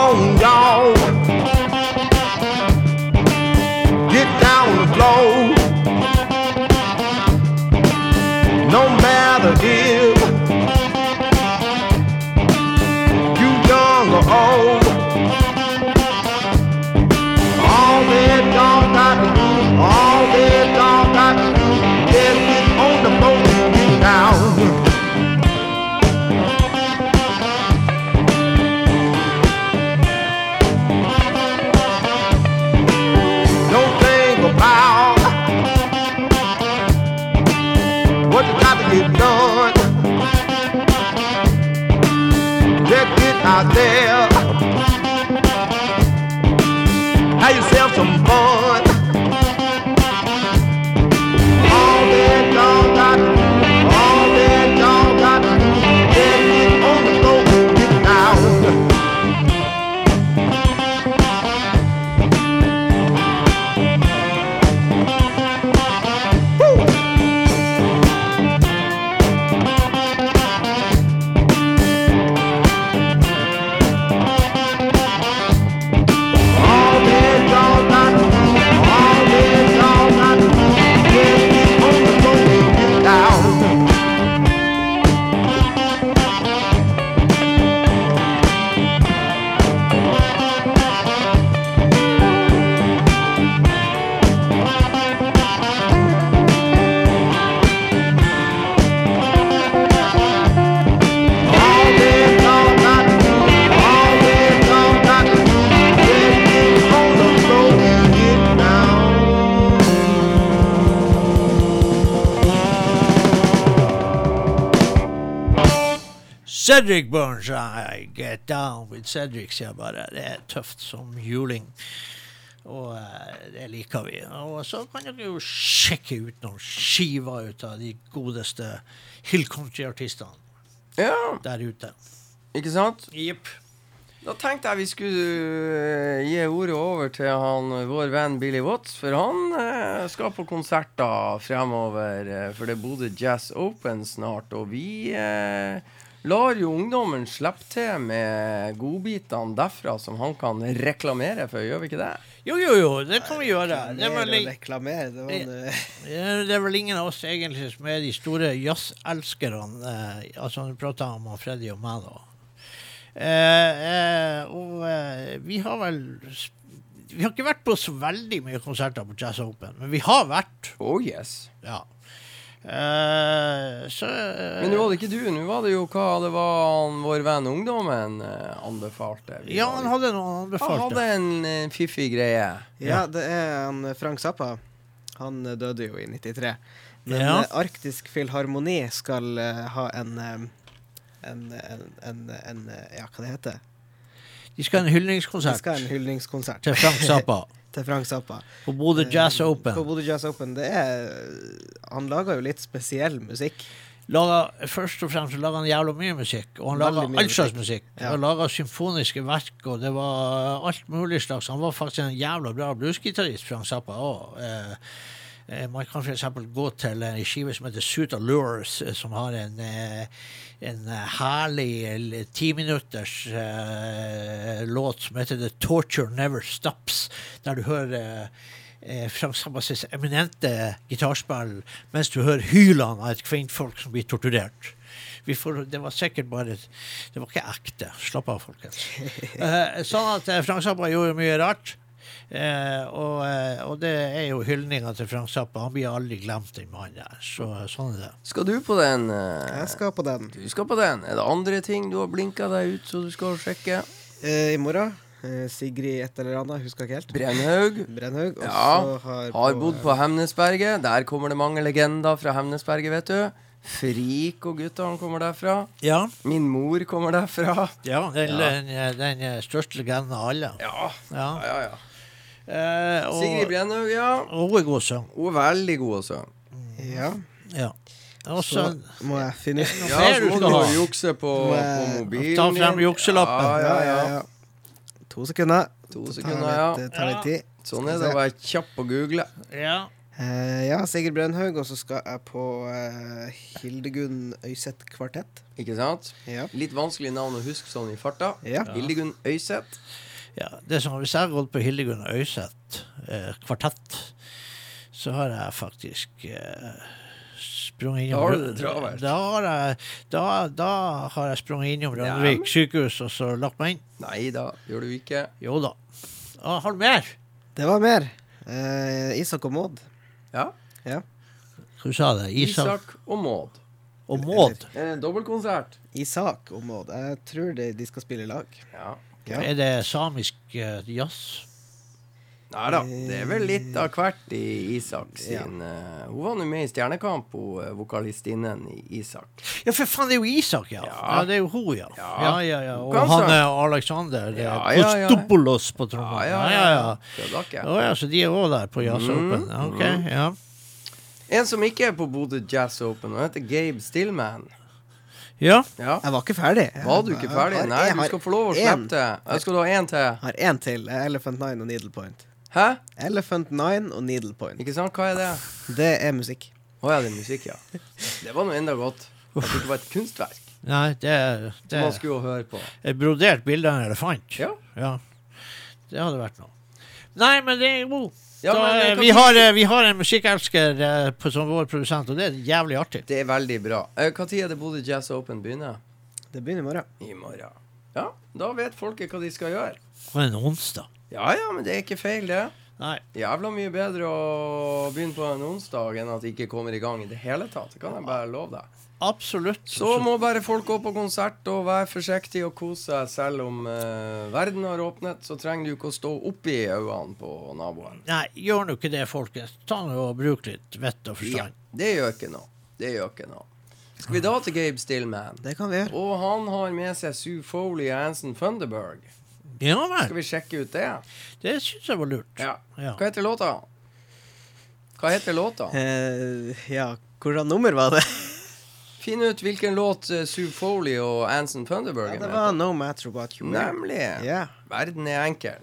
Cedric Burns, I Get Down with Cedric, sier jeg bare. Det er tøft som juling. Og eh, det liker vi. Og så kan dere jo sjekke ut noen skiver ut av de godeste Hill Country-artistene Ja, der ute. ikke sant? Jepp. Da tenkte jeg vi skulle eh, gi ordet over til han, vår venn Billy Watts, for han eh, skal på konserter fremover. eh, for det er Bodø Jazz Open snart, og vi eh, lar jo ungdommen slippe til med godbitene derfra som han kan reklamere for, gjør vi ikke det? Jo, jo, jo, det kan vi gjøre. Det er, vel, reklamere. Det er vel ingen av oss egentlig som er de store jazzelskerne. Eh, altså, du prater om Freddy og meg, da. Eh, eh, og eh, vi har vel Vi har ikke vært på så veldig mye konserter på Jazz Open, men vi har vært. Oh yes. Ja. Eh, så uh, Men nå var det ikke du, nå var det jo hva det var han, vår venn ungdommen eh, anbefalte. Vi Ja, han hadde noe han han hadde en en fiffig greie. ja, det er han eh, Frank Zappa. Han døde jo i 93. Men Ja. Arktisk Filharmoni skal ha en en, en, en, en Ja, hva det heter De skal ha en De skal ha en hyllingskonsert til Frank Zappa til Frank Zappa. på Bodø Jazz Eh, Open. På Bodø Jazz Open. Det er Han lager jo litt spesiell musikk. Lager, først og fremst laga han jævla mye musikk. Og han laga Veldig all slags musikk. Ja. Han laga symfoniske verk, og det var alt mulig slags. Han var faktisk en jævla bra bluesgitarist, Frank Zappa òg. Eh, man kan f.eks. gå til en skive som heter Suit Allures, Lures», som har en eh, en eh, herlig eh, timinutters eh, låt som heter The Torture Never Stops, der du hører eh, eh, Frank Sambas' eminente gitarspill mens du hører hylene av et kvinnfolk som blir torturert. Vi får, det var sikkert bare Det var ikke ekte. Slapp av, folkens. Eh, sånn at eh, Frank Sambas gjorde mye rart. Eh, og, eh, og det er jo hyldninga til Frank Zappa. Han blir aldri glemt, den mannen der. Så sånn er det. Skal du på den? eh, Jeg skal på den Du skal på den. Er det andre ting du har blinka deg ut så du skal sjekke? eh, i morgen. Eh, Sigrid et eller annet, husker ikke helt. Brennhaug. Brennhaug. Og Ja, så har, Har bodd på Hemnesberget. Der kommer det mange legender fra Hemnesberget, vet du. Frik og guttene kommer derfra. Ja, Min mor kommer derfra. ja den, Ja. Den, den, eh, største legenden av alle. Ja, Ja. ja, ja. Eh, og, Sigrid Brenhaug, ja. og hun er god også. Hun er veldig god også. Ja, Ja. Også, så må jeg finne ut Ja, så må du ha? jukse på, på mobilen. ta frem jukselappen? Ja, ja, ja. To sekunder. To sekunder, ja. det tar litt tid. Sånn er det å være kjapp på google. Ja. Uh, ja, Sigurd Brennhaug, og så skal jeg på uh, Hildegunn Øyseth kvartett. Ikke sant? Ja. Litt vanskelig navn å huske sånn i farta. Ja. Hildegunn Øyseth. Ja. Det som, hvis jeg har gått på Hildegunn Øyseth eh, kvartett, så har jeg faktisk eh, sprunget innom Da har du travelt. Da har jeg, da, da har jeg sprunget innom Ja. Randvik sykehus og så lagt meg inn. Nei da, gjør du ikke. Jo da. Ah, har du mer? Det var mer. Eh, Isak og Maud. Ja. Hva sa det? Isak, Isak og Maud. og Maud. Er en dobbeltkonsert? Isak og Maud. Jeg tror de, de skal spille i lag. Ja. Ja. Er det samisk eh, jazz? Nei da, det er vel litt av hvert i Isak sin eh, Hun var nå med i Stjernekamp, hun eh, vokalistinnen i Isak. Ja, for faen, det er jo Isak, ja. Ja, Ja. det er jo hun, ja. Ja. Ja, ja, ja. Og han er Alexander eh, Ja, ja, ja. På tromma. Ja, ja, ja, ja. Ja, så de er òg der på Jazz Mm, Open? Ja, Ok, mm. ja. En som ikke er på Bodø Jazz Open, han heter Gabe Stillman. Ja, Ja. Jeg var ikke ferdig. Var du ikke ferdig? Nei, du skal få lov å en- slippe det. Jeg skal du ha én til. Jeg har én til. Elephant Nine og Needle Point. Hæ? Elephant Nine og Needle Point. Ikke sant? Hva er det? Det er musikk. Å ja, det er musikk, ja. Det var nå enda godt. At det ikke var et kunstverk nei, det er, det som man skulle høre på. et brodert bilde av en elefant. Ja. Ja. Det hadde vært noe. Nei, men det er jo Ja, da, men, eh, eh, vi, har, eh, vi har en musikkelsker som vår produsent, og det er jævlig artig. Det er veldig bra. Når er det Bodø Jazz Open begynner? Det begynner i morgen. I morgen. Ja, da vet folket hva de skal gjøre. På en onsdag. Ja ja, men det er ikke feil, det. Nei. Jævla mye bedre å begynne på en onsdag enn at det ikke kommer i gang i det hele tatt. Det kan jeg bare love deg. Absolutt. Så må bare folk gå på konsert og være forsiktige og kose seg. Selv om eh, verden har åpnet, så trenger du ikke å stå oppi øynene på naboen. Nei, gjør nå ikke det, folkens. Ta nå og Bruk litt vett og Ja, forstand. det gjør ikke noe. Det gjør ikke noe. Skal vi da til Gabe Stillman? Det kan vi gjøre. Og han har med seg Sue Foley og Anson Funderburg. Ja, Skal vi sjekke ut det? Det syns jeg var lurt. Ja. Ja. Hva heter låta? Hva heter låta? Eh, ja, hvordan nummer var det? Finn ut hvilken låt uh, Sue Foley og Anson Funderburg Ja, det med var på. No Matter What You Wear. Nemlig. Yeah. Verden er enkel.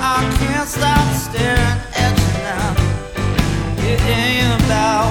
I can't stop staring at you now. It ain't about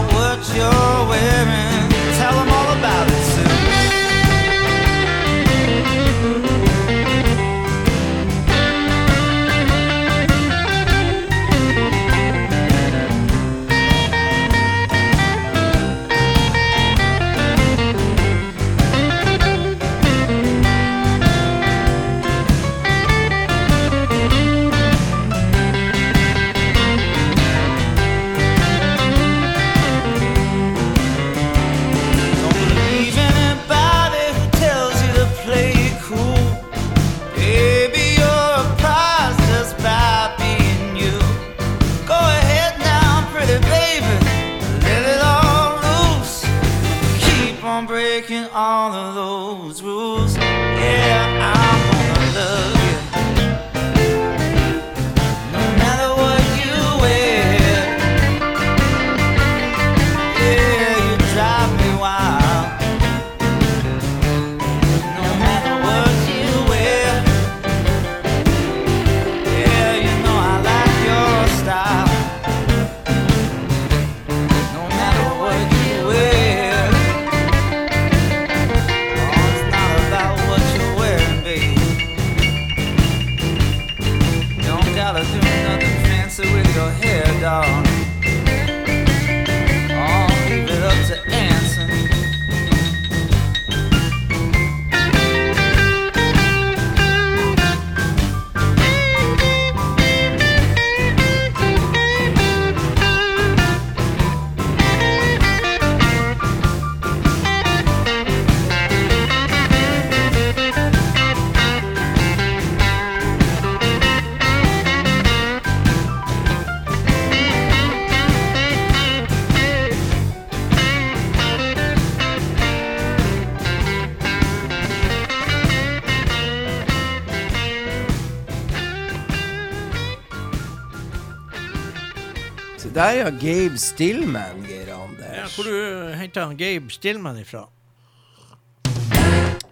Jo Gabe Stillman, Geir Anders. Ja, hvor du henta han Gabe Stillman ifra?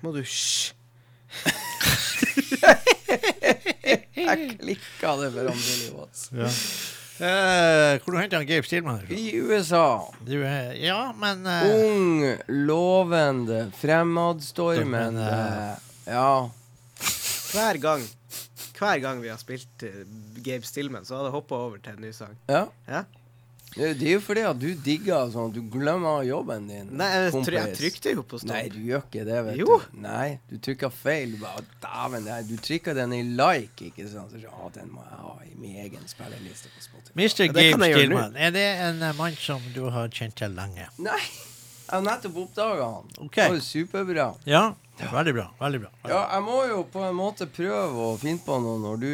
Må du hysj. Jeg klikka det for han Billy Watts. Uh, hvor du henta han Gabe Stillman ifra? I USA. Du, eh, ja, men uh, Ung, lovende, fremadstormende Uh, Ja. Hver gang Hver gang vi har spilt Gabe Stillman, så hadde jeg hoppa over til en ny sang. ja. Ja? Det, er jo fordi at du digger sånn at du glemmer jobben din. Nei, jeg, tror jeg trykte jo på stopp. Nei, du gjør ikke det, vet Jo. du. Nei, du trykka feil. Du bare, du trykka den i like, ikke sant. Så, å, den må jeg ha i min egen spilleliste på Spotify. Mr. Ja, Gabe Stillman, er det en eh, mann som du har kjent til lenge? Nei, jeg har nettopp oppdaga han. Okay. Det var jo superbra. Ja, veldig bra. Veldig bra. Ja, jeg må jo på en måte prøve å finne på noe når du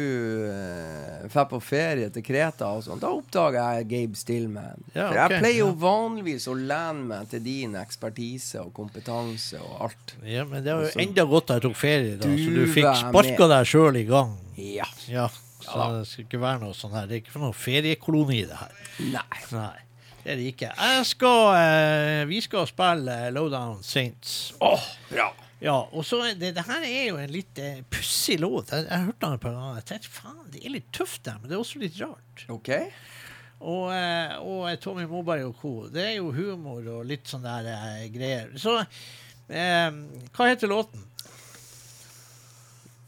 eh, drar på ferie til Kreta og sånn. Da oppdager jeg Gabe Stillman. Ja, For jeg ok, pleier jo vanligvis å lene meg til din ekspertise og kompetanse og alt. Ja, men det var jo enda godt at jeg tok ferie, da, så du du fikk var sparka deg sjøl i gang. Ja. Ja, så det skal ikke være noe sånn her. Det er ikke for noen feriekoloni, det her. Nei. Nei, det er det ikke. Jeg skal, eh, vi skal spille eh, Lowdown Saints. Åh, bra. Ja, og så det, det her er jo en litt eh, pussig låt. Jeg, jeg hørte den et par ganger. Jeg tenkte faen, det er litt tøft, der, men det er også litt rart. OK. Og, eh, og eh, Tommy Moberg og co. Det er jo humor og litt sånn der eh, greier. Så eh, hva heter låten?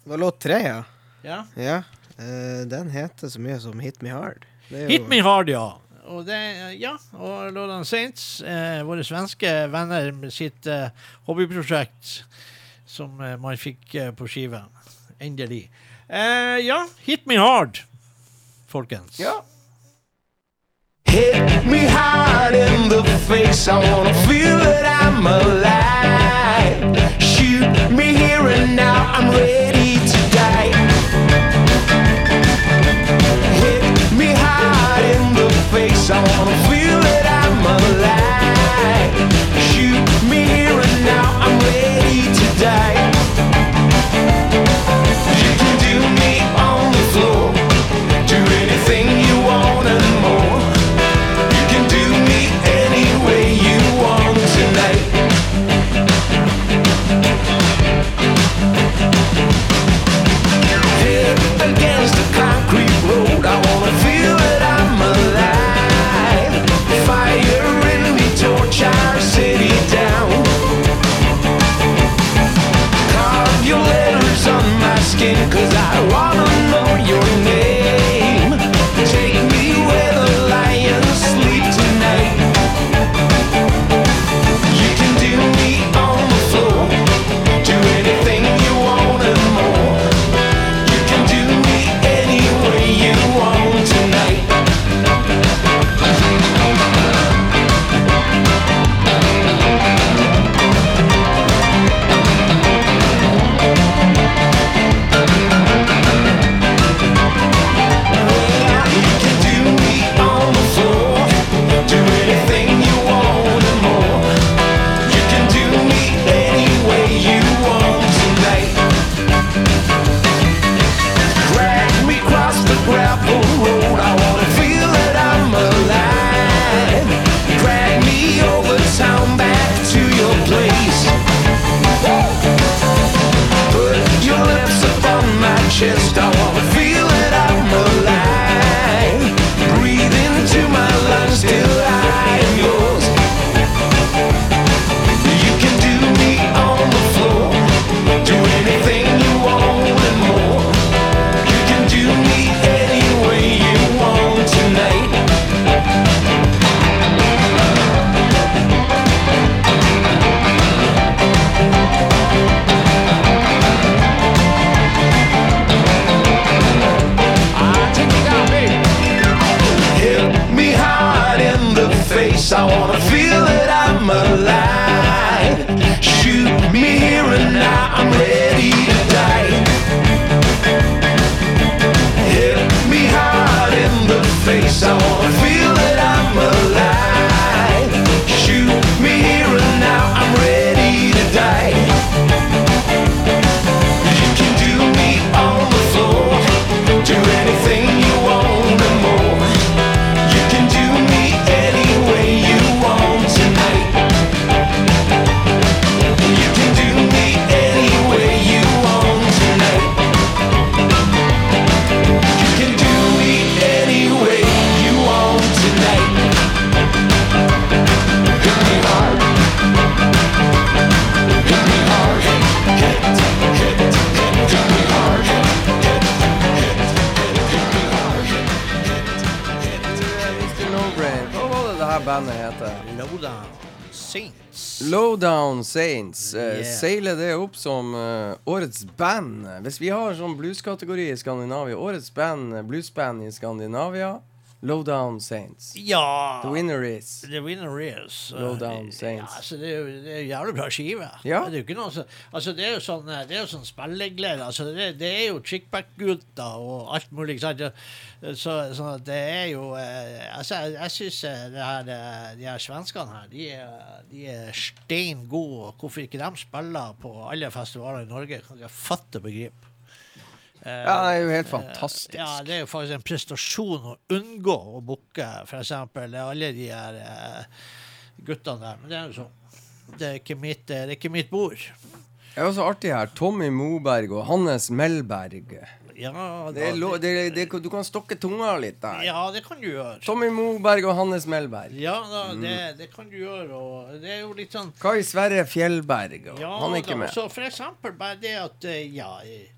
Det var låt tre, ja. Ja? ja. Eh, den heter så mye som Hit Me Hard. Det jo- Hit Me Hard, ja. Og det, ja, og Lordan Saints, eh, våre svenske venner med sitt eh, hobbyprosjekt som eh, man fikk eh, på skive. Endelig. Eh, ja, Hit Me Hard, folkens. Ja. Hit me hard in the face. I wanna feel that I'm alive. Shoot me here and now. I'm ready I wanna feel alive. Bandet heter? Lowdown Saints. Lowdown Saints. eh, Yeah. Seiler det opp som eh, årets band? Hvis vi har sånn blueskategori i Skandinavia, årets band, eh, bluesband i Skandinavia, Lowdown Saints. Ja The winner is The winner is uh, Lowdown Saints. Ja, altså, det, er jo, det er jo jævlig bra skive. Ja. Det er jo ikke noe så, altså, det er jo sånn, eh, det er jo sånn spilleglede. Altså, det, det er jo chickback-gutter og alt mulig. Sant? Så, så det er jo eh, Altså, jeg, jeg syns eh, de her svenskene her, de er, de er stein gode. Hvorfor ikke de spiller på alle festivaler i Norge, kan jeg fatte og begripe. Eh, Ja, det er jo helt fantastisk. ja, det er jo faktisk en prestasjon å unngå å booke f.eks. alle de her eh, guttene der. Men det er jo sånn. Det er ikke mitt, det er ikke mitt bord. Det er også artig her. Tommy Moberg og Hannes Melberg. Ja, Det er lo det, det, du kan stokke tunga litt der. ja, det kan du gjøre. Tommy Moberg og Hannes Melberg. Ja, da, Mm. det, det kan du gjøre. Det er jo litt sånn Kai Sverre Fjellberg. Og ja, han er ikke da, med. Så for eksempel bare det at eh, ja, eh,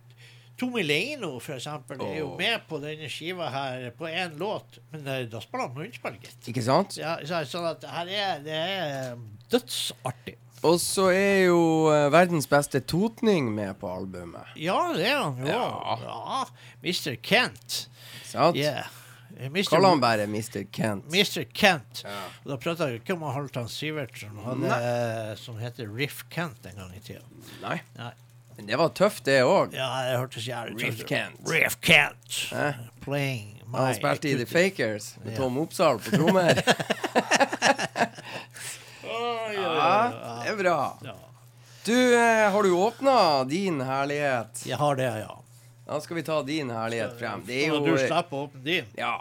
Tommy Leino for eksempel, er jo med på denne skiva her på én låt, men eh, da spiller han munnspill, gitt. Ikke sant? Ja, så, sånn at her er, det er dødsartig. Og så er jo eh, verdens beste totning med på albumet. Ja, det er han jo. Ja. Ja. Mr. Kent. Sant? Yeah. Eh, Mr. Kaller han bare Mr. Kent. Mr. Kent. Ja. Og da prater jeg ikke om Halvdan Sivertsen, han hadde, som heter Riff Kent en gang i tida. Nei. Nei. Men det var tøft, det òg. Ja, det hørtes jævlig tøft ut. Kent. Riff Kent. Eh? Playing my Han spilte i The Fakers med. Tom Opsahl på trommer. Ja, det er bra. Du, eh, har du åpna din herlighet? Jeg har det, ja. Da skal vi ta din herlighet frem. Det er jo du slipper å åpne din. Ja.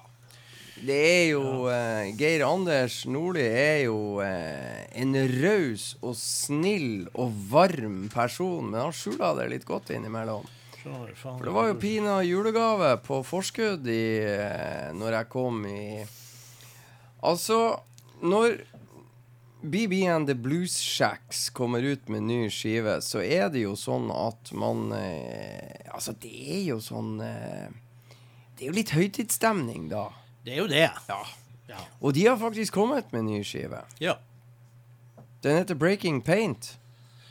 Det er jo eh, Geir Anders Nordli er jo eh, en raus og snill og varm person, men han skjula det litt godt innimellom. Skjønner faen. For det var jo pina julegave på forskudd i, eh, når jeg kom i Altså, når BB and The Blues Shacks kommer ut med ny skive, så er det jo sånn at man eh, Altså, det er jo sånn eh, Det er jo litt høytidsstemning da. Det er jo det. Ja. Ja. Og de har faktisk kommet med ny skive. ja. Den heter Breaking Paint.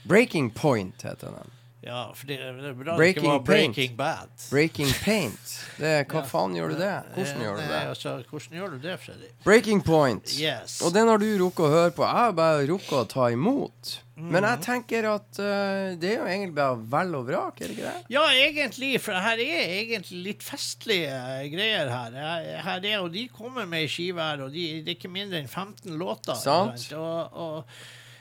Breaking Point heter den. Ja, for det, det er bra det ikke var Breaking Bad. Breaking Paint. Det, hva Ja. faen gjør du det? Hvordan gjør du det? Altså, hvordan gjør du det, Freddy? Breaking Point. Yes. Og den har du rukket å høre på. Jeg har bare rukket å ta imot. Men jeg tenker at uh, det er jo egentlig bare vel og vrak, er det ikke det? Ja, egentlig, for her er egentlig litt festlige greier her. Her- er, og de kommer med ei skive her, og de, det er ikke mindre enn 15 låter. Sant. sant? Og, og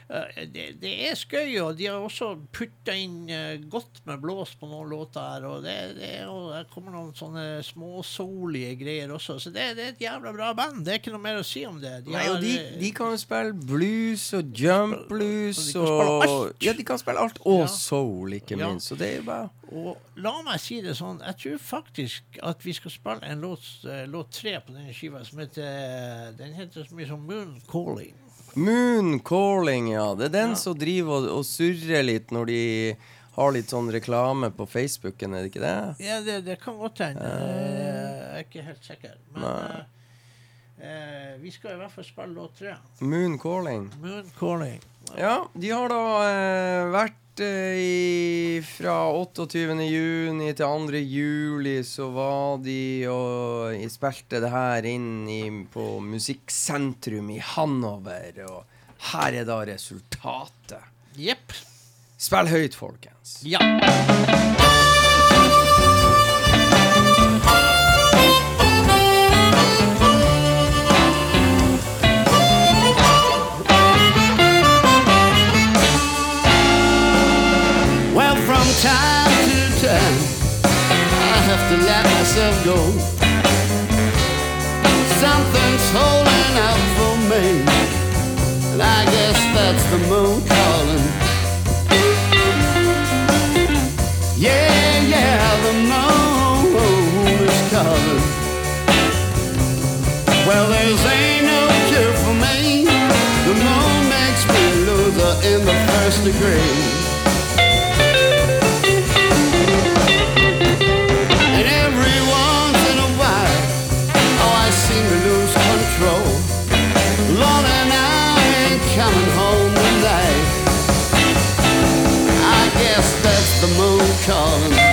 det, det er skøy, og de har også putta inn eh, godt med blås på noen låter her. Og det, det, og det kommer noen sånne småsolige greier også. Så det, det er et jævla bra band. Det er ikke noe mer å si om det. Nei, har, de, eh, de kan spille blues og jump blues Og de og alt. Ja, de kan spille alt. Og Ja. soul, ikke Ja. minst. Så det er bare Og la meg si det sånn, jeg tror faktisk at vi skal spille en låt, eh, låt tre på denne skiva som heter Den heter så mye som Moon Calling. Moon Calling, ja. Det er den Ja. som driver og, og surrer litt når de har litt sånn reklame på Facebooken, er det ikke det? Ja, det, det kan godt hende. Jeg er ikke helt sikker. Men Nei. Eh, vi skal i hvert fall spille låt tre. Moon Calling. Moon Calling. Ja, de har da eh, vært eh, i, fra 28. juni til 2. juli, så var de og spilte det her inn i, på Musikksentrum i Hanover, og her er da resultatet. Jepp. Spill høyt, folkens. Ja. To let myself go. Something's holding out for me, and I guess that's the moon calling. Yeah, yeah, the moon is calling. Well, there's ain't no cure for me. The moon makes me loser in the first degree. tongue.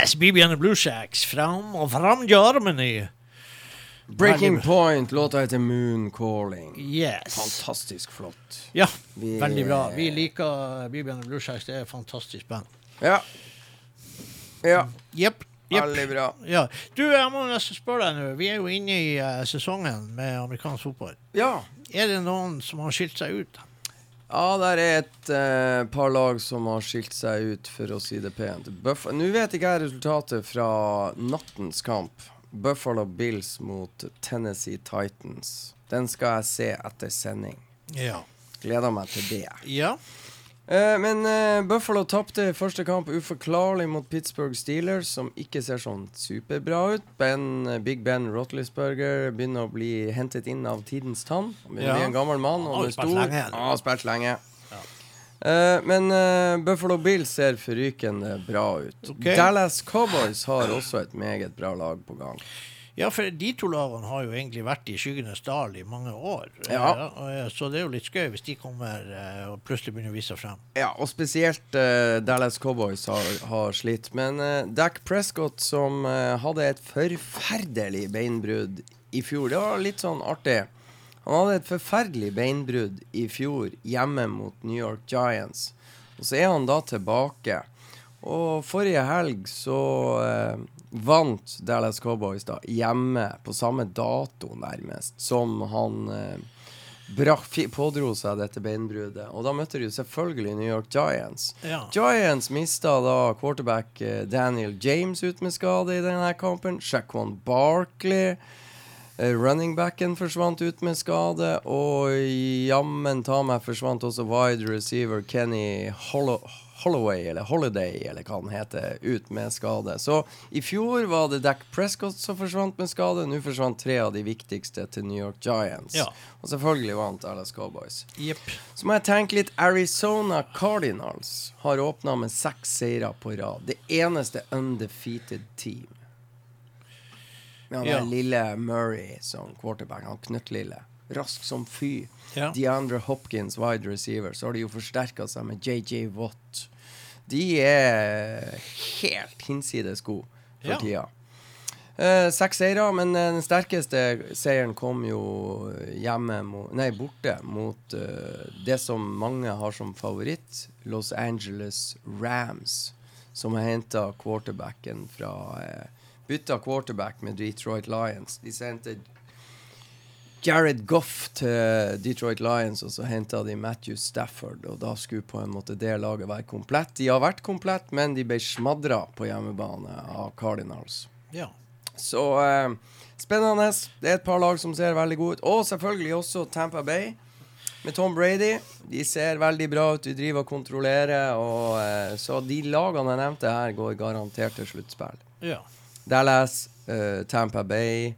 Yes, BB and the Blue Shacks. Fram og fram armene. Breaking Veldig Point, låta heter Moon Calling. Yes. Fantastisk flott. Ja, Vi- veldig bra. Vi liker BB and the Blue Shacks. Det er et fantastisk band. Ja. Ja, Yep. Yep. veldig bra. Ja. Du, jeg må nesten spørre deg nå. Vi er jo inne i uh, sesongen med amerikansk fotball. Ja. Er det noen som har skilt seg ut? Ja, der er et eh, par lag som har skilt seg ut, for å si det pent. Buff Nå vet ikke jeg resultatet fra nattens kamp. Buffalo Bills mot Tennessee Titans. Den skal jeg se etter sending. Ja. Gleder meg til det. Ja. Eh, men eh, Buffalo tapte første kamp uforklarlig mot Pittsburgh Steelers, som ikke ser sånn superbra ut. Ben, eh, Big Ben Rotlesburger begynner å bli hentet inn av tidens tann. Han Ja. bli en gammel mann. Og har er stor. han har spilt lenge. Uh, men uh, Buffalo Bills ser forrykende bra ut. Okay. Dallas Cowboys har også et meget bra lag på gang. Ja, for de to lagene har jo egentlig vært i skyggenes dal i mange år. Ja. Eh, så det er jo litt skøy hvis de kommer eh, og plutselig begynner å vise seg frem. Ja, og spesielt uh, Dallas Cowboys har, har slitt. Men uh, Dac Prescott, som uh, hadde et forferdelig beinbrudd i fjor Det var litt sånn artig. Han hadde et forferdelig beinbrudd i fjor hjemme mot New York Giants. Og så er han da tilbake. Og forrige helg så vant Dallas Cowboys da hjemme på samme dato, nærmest, som han eh, brak, pådro seg dette beinbruddet. Og da møtte de selvfølgelig New York Giants. Ja. Giants mista da quarterback eh, Daniel James ut med skade i denne kampen. Shaquan Barkley. Running backen forsvant ut med skade, og jammen ta meg forsvant også wide receiver Kenny Hollo Holloway, eller Holiday, eller hva han heter, ut med skade. Så i fjor var det Dac Prescott som forsvant med skade. Nå forsvant tre av de viktigste til New York Giants. Ja. Og selvfølgelig vant Dallas Cowboys. Yep. Så må jeg tenke litt Arizona Cardinals har åpna med seks seire på rad. Det eneste undefeated team. Ja. der lille Murray som quarterback. Han knøttlille. Rask som fy. Ja. DeAndre Hopkins, wide receiver. Så har de jo forsterka seg med JJ Watt. De er helt hinsides gode for Ja. tida. Uh, Seks seire, men eh, den sterkeste seieren kom jo hjemme mot, Nei, borte mot uh, det som mange har som favoritt, Los Angeles Rams, som har henta quarterbacken fra uh, Bytta quarterback med Detroit Lions. De sendte Jared Goff til Detroit Lions, og så henta de Matthew Stafford. Og da skulle på en måte det laget være komplett. De har vært komplett, men de ble smadra på hjemmebane av Cardinals. Ja. Så eh, spennende. Det er et par lag som ser veldig gode ut. Og selvfølgelig også Tampa Bay med Tom Brady. De ser veldig bra ut. De driver og kontrollerer. Og, eh, så de lagene jeg nevnte her, går garantert til sluttspill. ja. Dallas, eh, Tampa Bay.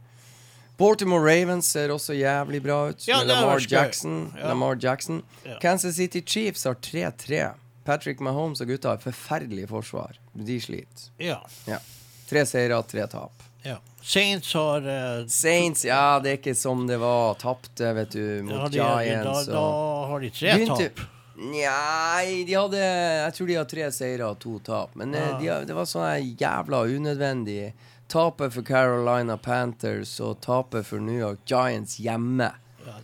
Baltimore Ravens ser også jævlig bra ut. Ja, med Lamar. Jackson. Ja. Lamar Jackson. Ja. Kansas City Chiefs har 3-3. Patrick Mahomes og gutta har forferdelig forsvar. De sliter. ja. Ja. Tre seire, tre tap. ja. Saints har uh, Saints, ja, det er ikke som det var. Tapte, vet du, mot de, Giants. da da, har de tre tap. Nei, de hadde Jeg tror de har tre seire og to tap. Men eh, Ja. de, det var sånn jævla unødvendig. Tapet for Carolina Panthers og tapet for New York Giants hjemme.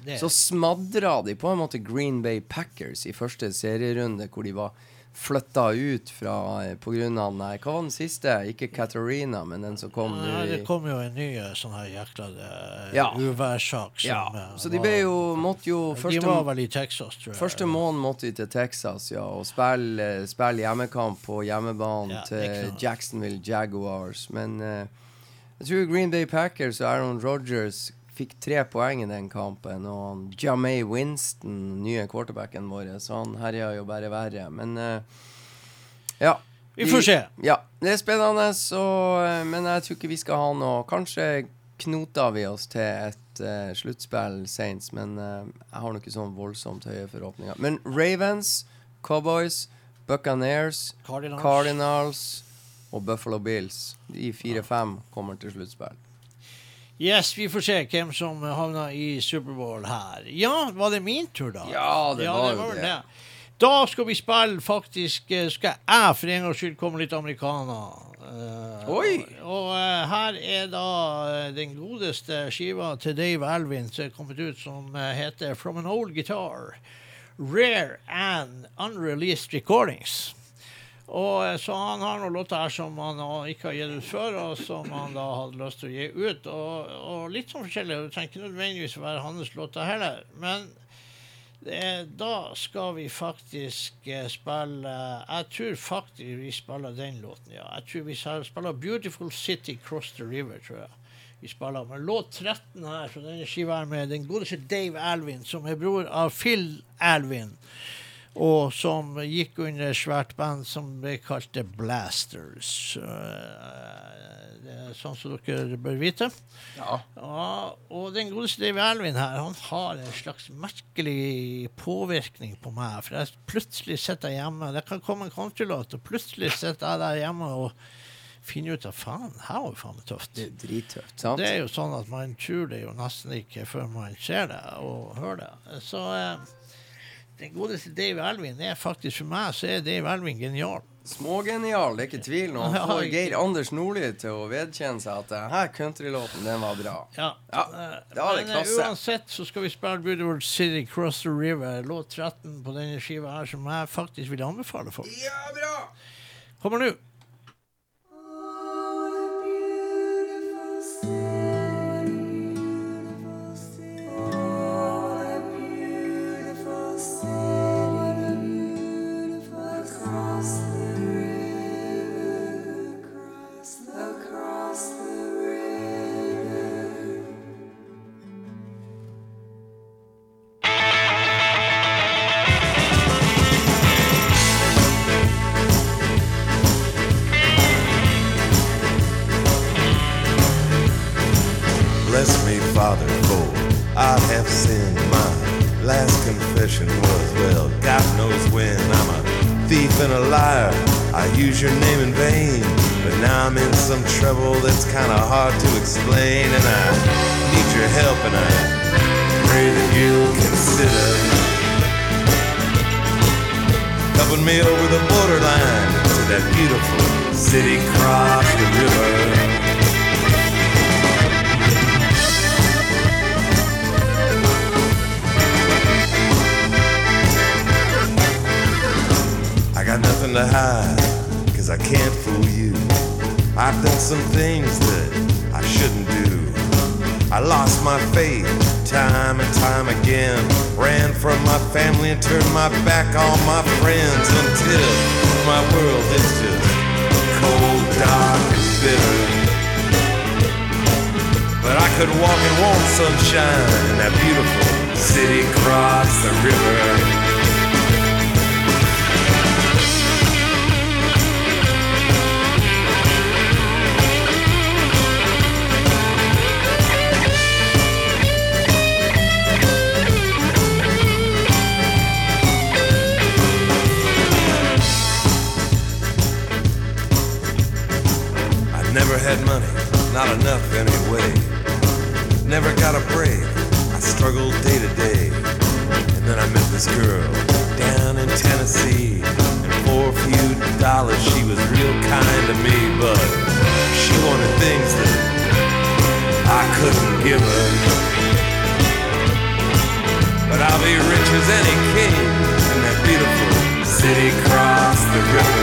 Ja, Så smadra de på en måte Green Bay Packers i første serierunde, hvor de var flytta ut fra pga. på grunn av nei, Hva var den siste? Ikke Katarina, men den som kom nå det kom jo en ny eh, sånn her jækla uh, Ja. uværssak Ja. eh, Så de ble jo Måtte jo De var vel i Texas, tror jeg. Første måneden måtte de til Texas ja, og spille, spille hjemmekamp på hjemmebane Ja, til. Jacksonville Jaguars. Men uh, jeg tror Green Bay Packers og Aaron Rodgers fikk tre poeng i den kampen. Og Jamay Winston, nye quarterbacken vår, så han herja jo bare verre. Men uh, ja. Vi får se. Ja, det er spennende, så, eh, men jeg tror ikke vi skal ha noe Kanskje knoter vi oss til et uh, sluttspill Saints, men uh, jeg har nok ikke sånn voldsomt høye forhåpninger. Men Ravens, Cowboys, Buccaneers, Cardinals. Cardinals og Buffalo Bills, de fire-fem kommer til sluttspill. Yes, vi får se hvem som havner i Superbowl her. Ja, var det min tur, da? Ja, det var jo vel det. Da skal vi spille faktisk eh, Skal jeg for en gangs skyld komme litt amerikaner. Uh, Oi! Og, eh, her er da uh, den godeste skiva til Dave Alvin som er kommet ut, som heter From an Old Guitar. Rare and Unreleased Recordings. Og Så han har noen låter her som han ikke har gitt ut før, og som han da hadde lyst til å gi ut. Og, og litt sånn forskjellig. Det trenger ikke nødvendigvis være hans låter heller. Men det, da skal vi faktisk eh, spille Jeg tror faktisk vi spiller den låten, ja. Jeg tror vi spiller 'Beautiful City Cross the River', tror jeg. Vi spiller med låt 13 her så denne skiva er med den godeste Dave Alvin, som er bror av Phil Alvin og som gikk under svært band som ble kalt The Blasters. Eh, sånn som dere bør vite. Ja. Ja, og den godeste Dave Alvin her, han har en slags merkelig påvirkning på meg. For jeg plutselig sitter jeg hjemme Det kan komme en countrylåt, og plutselig sitter jeg der hjemme og finner ut at faen, her var jo faen meg tøft. Det er drittøft, sant? Det er jo sånn at man tror det jo nesten ikke før man ser det og hører det. Så eh, den godeste Dave Alvin er faktisk for meg så er Dave Alvin genial. Smågenial, det er ikke tvil nå. Han får Geir Anders Nordli til å vedkjenne seg at denne countrylåten, den var bra. Ja. Ja, eh, det var Men eh, klasse. uansett så skal vi spille Beautiful City Cross the River, låt 13 på denne skiva her, som jeg faktisk vil anbefale folk. Ja, bra! Kommer nå. City across the river. I got nothing to hide, cause I can't fool you. I've done some things that I shouldn't do. I lost my faith time and time again. Ran from my family and turned my back on my friends until my world is just cold, dark, and bitter. But I could walk and want sunshine in that beautiful city across the river. Had money, not enough anyway. Never got a break, I struggled day to day. And then I met this girl down in Tennessee. And for a few dollars, she was real kind to me. But she wanted things that I couldn't give her. But I'll be rich as any king in that beautiful city across the river.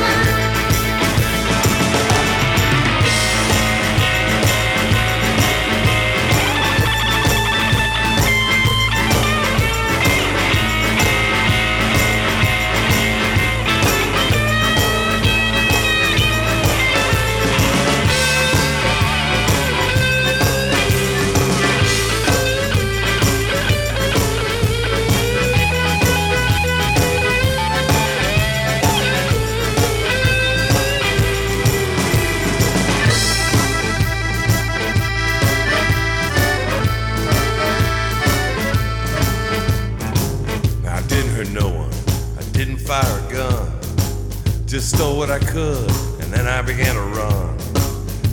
Could, and then I began to run.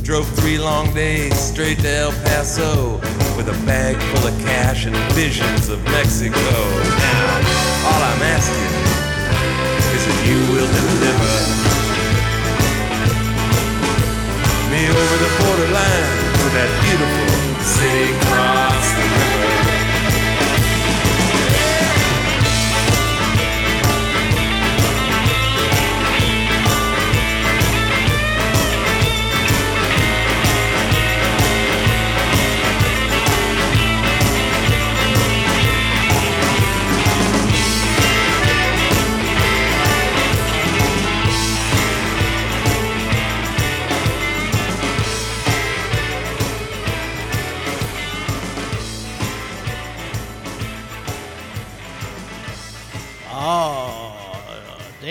Drove three long days straight to El Paso with a bag full of cash and visions of Mexico. Now, all I'm asking is that you will deliver me over the borderline to that beautiful city across the river.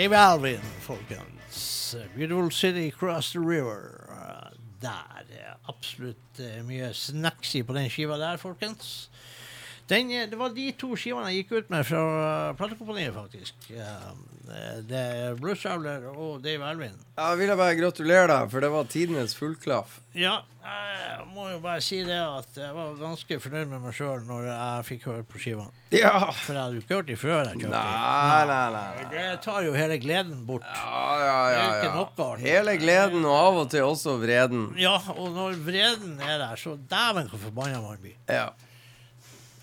Dave Alvin, folkens. Beautiful City Across the River. Der er absolutt eh, mye snacksy på den skiva der, folkens. Den, eh, det var de to skivene jeg gikk ut med fra eh, platekompaniet, faktisk. Eh, Det er Traveler og Dave Elvin. Ja, jeg vil bare gratulere deg, for det var tidenes fullklaff. Ja, jeg må jo bare si det at jeg var ganske fornøyd med meg sjøl når jeg fikk høre på skiva. Ja! For jeg hadde jo ikke hørt dem før. Nei, nei, nei. nei. Det tar jo hele gleden bort. Ja, ja, ja, ja. Hele gleden, og av og til også vreden. Ja, og når vreden er der, så dæven hvor forbanna man blir. Ja.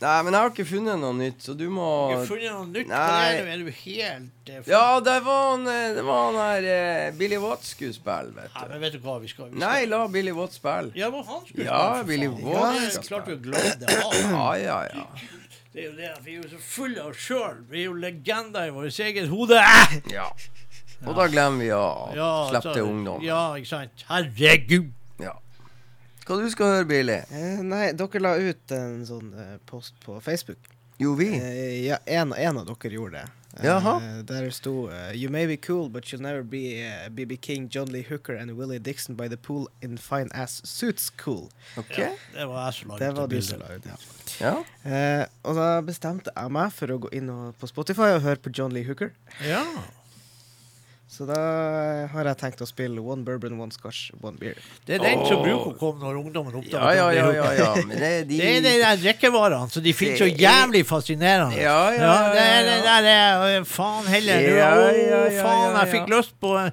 Nei, men jeg har ikke funnet noe nytt, så du må Jeg har funnet noe nytt. Nei. Er det? Er du helt uh, Ja, det var han, eh, det var han her uh, Billy Watts skulle spille, vet Nei, du. men vet du hva vi skal, vi skal. Nei, la Billy Watts spille. Ja, men han skulle Ja, spille, Billy. Watts Ja, skal Klart vi glemte det. Ja, ja, ja. Det er jo det, vi er jo så fulle av oss sjøl. Vi er jo legender i vårt eget hode. ja. Og da glemmer vi å Ja, slippe til ungdom. Ja, ikke sant. Herregud. Hva du skal høre, Billy? Eh, nei, dere la ut en sånn eh, post på Facebook. Jo, vi. Eh, ja, en, en av dere gjorde det. Eh, Jaha. Der sto eh, You may be cool, but you'll never be uh, BB King, John Lee Hooker and Willie Dixon by the pool in fine ass suits cool. Ok. Ja, det var jeg som la Det var det du som la ut, ja. Ja. Eh, og da bestemte jeg meg for å gå inn og, på Spotify og høre på John Lee Hooker. Ja. Så da har jeg tenkt å spille One Bourbon, One Scotch, One Beer. Det er den som bruker å komme når ungdommen oppdager Ja, ja, ja, ja, ja. Det er de Det er de der drikkevarene som de finner så jævlig fascinerende. Ja, ja, ja, det er det ja. der Faen heller. Ja, Å, ja, ja, faen, jeg fikk lyst på øh,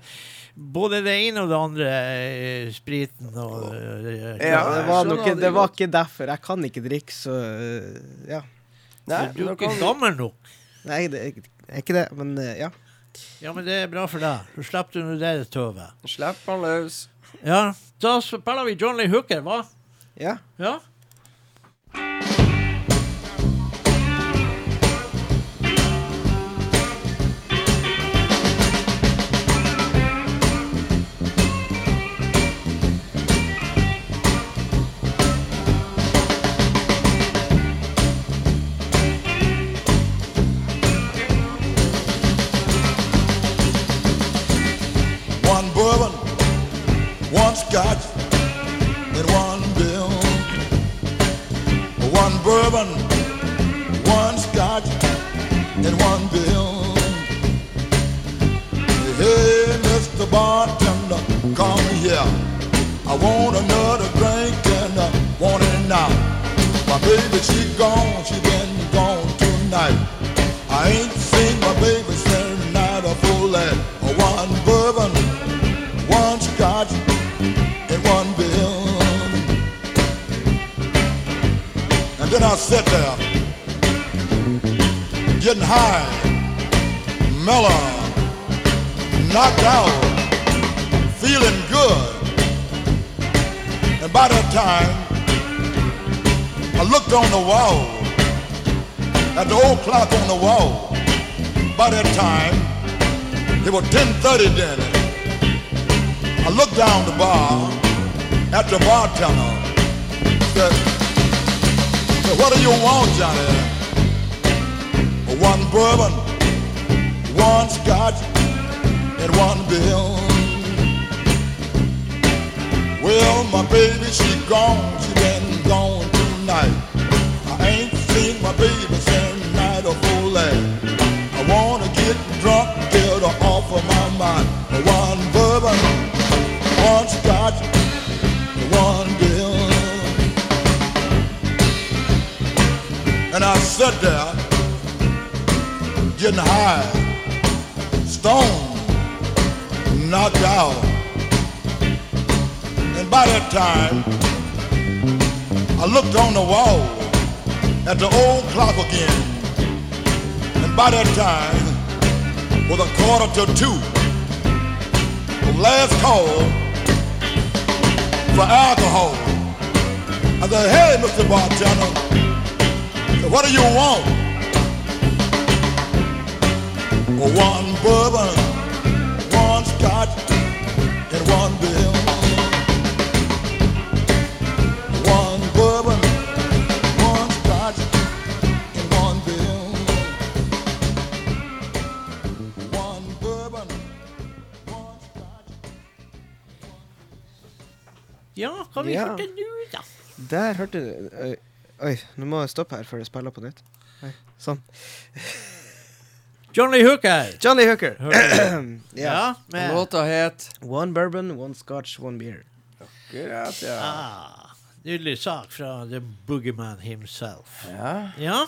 både det ene og det andre øh, spriten og øh, Ja, det, var nok, det var ikke derfor. Jeg kan ikke drikke, så eh, ja. Nei, Du er ikke gammel nok. Nei, det er er ikke det, men eh, ja. Ja, men det er bra for deg. Så slipper du nå det tøvet. Slipp han løs. Ja, da spiller vi John Lee Hooker, hva? Ja. Ja? 10.30 then. I looked down the bar at the bartender, said, said, what do you want, Johnny? One bourbon, one scotch, and one bill. Well, my baby, she gone, she been gone tonight. Mind. One bourbon, one scotch, one bill. And I sat there, getting high, stoned, knocked out. And by that time, I looked on the wall at the old clock again. And by that time, was a quarter to two. Last call for alcohol. I said, hey, Mr. Bartender, what do you want? One bourbon, one scotch, hva vi Ja. hørte nå, da? Der hørte du Oi, oi, nå må jeg stoppe her før jeg spiller på nytt. Oi, sånn. Johnny Hooker. Johnny Hooker. Ja, ja. Låta het One bourbon, one scotch, one beer. Akkurat, ja. ah, Nydelig sak fra The Boogeyman himself. ja. Ja,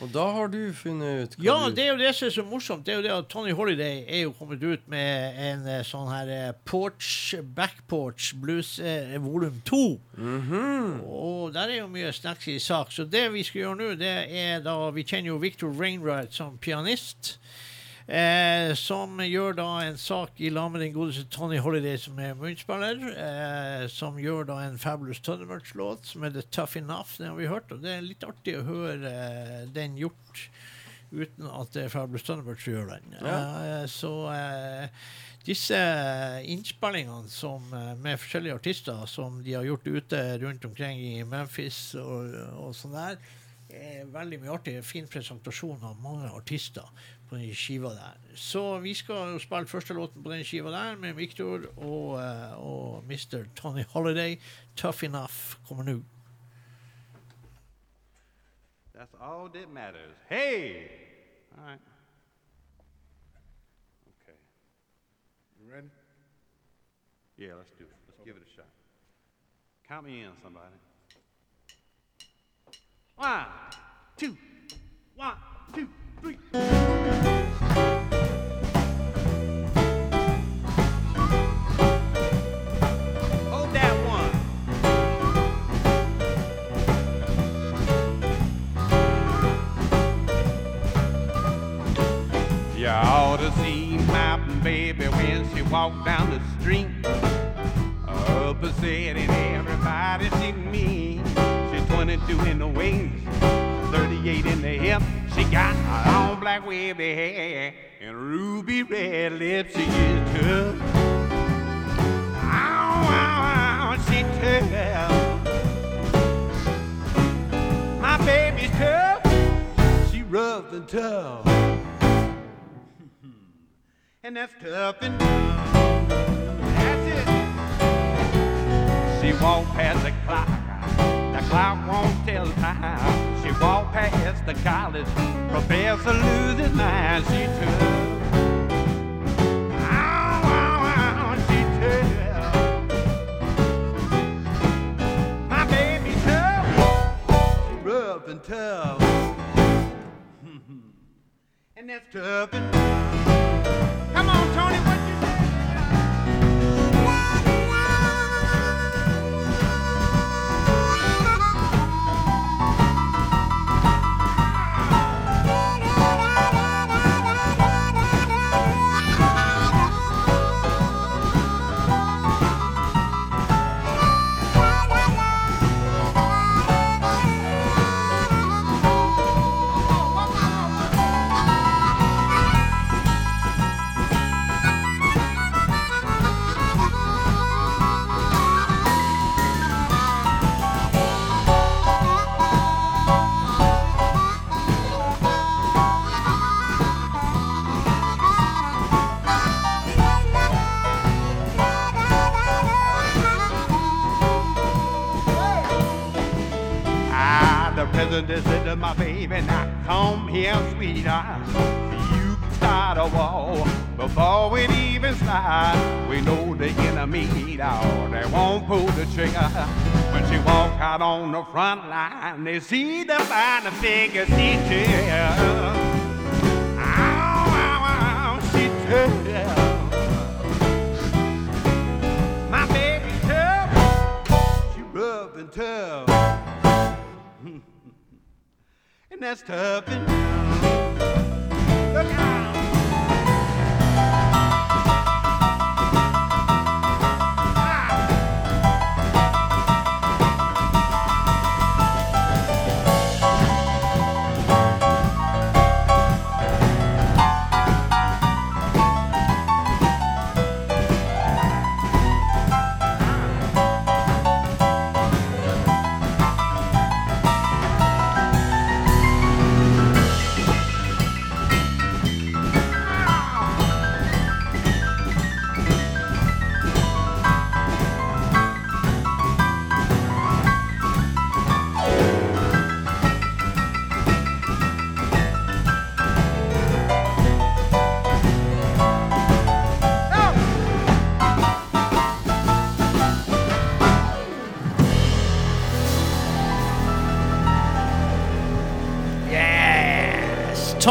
Og da har du funnet ut ja du det er jo det som er så morsomt. Det er jo det at Tony Holiday er jo kommet ut med en eh, sånn her eh, porch, backporch blues eh, volum 2. Mhm. Og der er jo mye snacks i sak. Så det vi skal gjøre nå, det er da Vi kjenner jo Victor Rainwright som pianist. Eh, som gjør da en sak i lag med den godeste Tony Holiday, som er munnspiller. Eh, som gjør da en Fabulous Thunderbirds-låt som heter Tough Enough. Den har vi hørt, og det er litt artig å høre eh, den gjort uten at det er Fabulous Thunderbirds som gjør den. Eh, så eh, disse innspillingene som, eh, med forskjellige artister som de har gjort ute rundt omkring i Memphis og, og sånn der, er veldig mye artig. Fin presentasjon av mange artister på den skiva der. Så vi skal jo spille første låten på den skiva der med Victor og, eh, og Mr. Tony Holiday. Tough Enough kommer nå. That's all that matters. Hey! All right. Okay. You ready? Yeah, let's do it. Let's give it a shot. Count me in, somebody. One, two, one, two, Hold that one. You ought to see my baby when she walked down the street. Upsetting everybody see me. She's 22 in the waist, 38 in the hip. She got a long black wavy hair and ruby red lips. She is tough. Ow, ow, ow, she tough. My baby's tough. She rough and tough. and that's tough and tough. That's it. she walked past the clock. The clock won't tell time. She walked past the college professor, his mind. She took. Tough. And tough. and that's tough and tough. Come on, Tony, what my baby, now come here, sweetheart. You can start a war before it even starts. We know the enemy, dog, they won't pull the trigger. When she walk out on the front line, they see the fine figure that's tough and look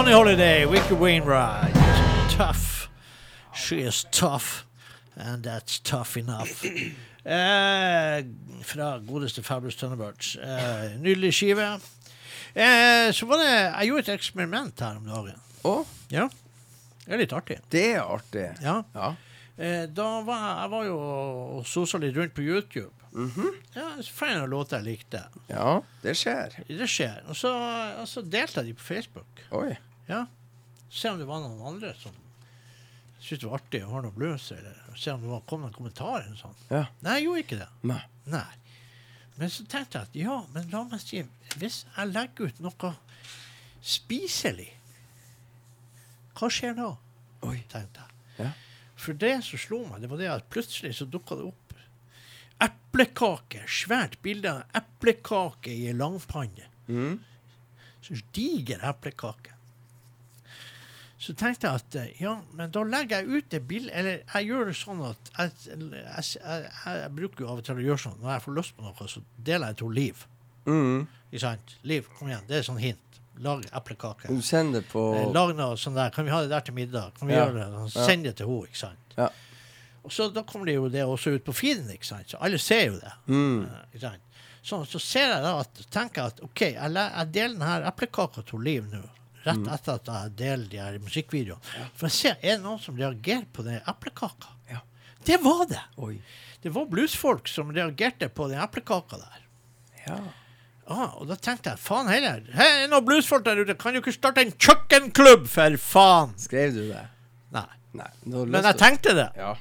Tony Holiday, Wicked Wainwright. Tough. She is tough. And that's tough enough. Eh, fra godeste Fabulous Thunderbirds. Eh, nydelig skive. Eh, så var det Jeg gjorde et eksperiment her om dagen. Å? Ja. Det er litt artig. Det er artig. Ja. Ja. Eh, da var jeg var jo og sosa litt rundt på YouTube. Mhm. Ja, så fant jeg noen låter jeg likte. ja, det skjer. Det skjer. Og så, og så delte jeg de på Facebook. Oi. Ja. Se om det var noen andre som syntes det var artig å høre noe blues, eller se om det var, kom noen kommentarer. eller sånn. Ja. Nei, jeg gjorde ikke det. Nei. Nei. Men så tenkte jeg at ja, men la meg si Hvis jeg legger ut noe spiselig, hva skjer da? Oi. tenkte jeg. Ja. For det som slo meg, det var det at plutselig så dukka det opp eplekake. Svært bilde av eplekake i ei langpanne. Mm. Så diger eplekake. Så tenkte jeg at eh, ja, men da legger jeg ut det bildet Eller jeg gjør det sånn at jeg, jeg, jeg, jeg bruker jo av og til å gjøre sånn når jeg får lyst på noe, så deler jeg til Liv. Mm. Ikke sant? Liv, kom igjen. Det er sånn hint. Lag eplekake. Du sender på Eh, Lag noe sånn der. Kan vi ha det der til middag? Kan vi Ja. gjøre det? Ja. Send det til henne, ikke sant? Ja. Og så da kommer det jo det også ut på feeden, ikke sant? Så alle ser jo det. Mm. Eh, Ikke sant? Sånn, så ser jeg da at, tenker jeg at OK, jeg, jeg deler denne eplekaka til Liv nå. Rett Mm. etter at jeg deler de her musikkvideoene. For jeg ser, er det noen som reagerer på den eplekaka? Ja. Det var det! Oi. Det var bluesfolk som reagerte på den eplekaka der. Ja. Ah, og da tenkte jeg, faen heller, er noen bluesfolk der ute, kan jo ikke starte en kjøkkenklubb, for faen! Skrev du det? Nei. Nei. Men jeg tenkte det. Ja.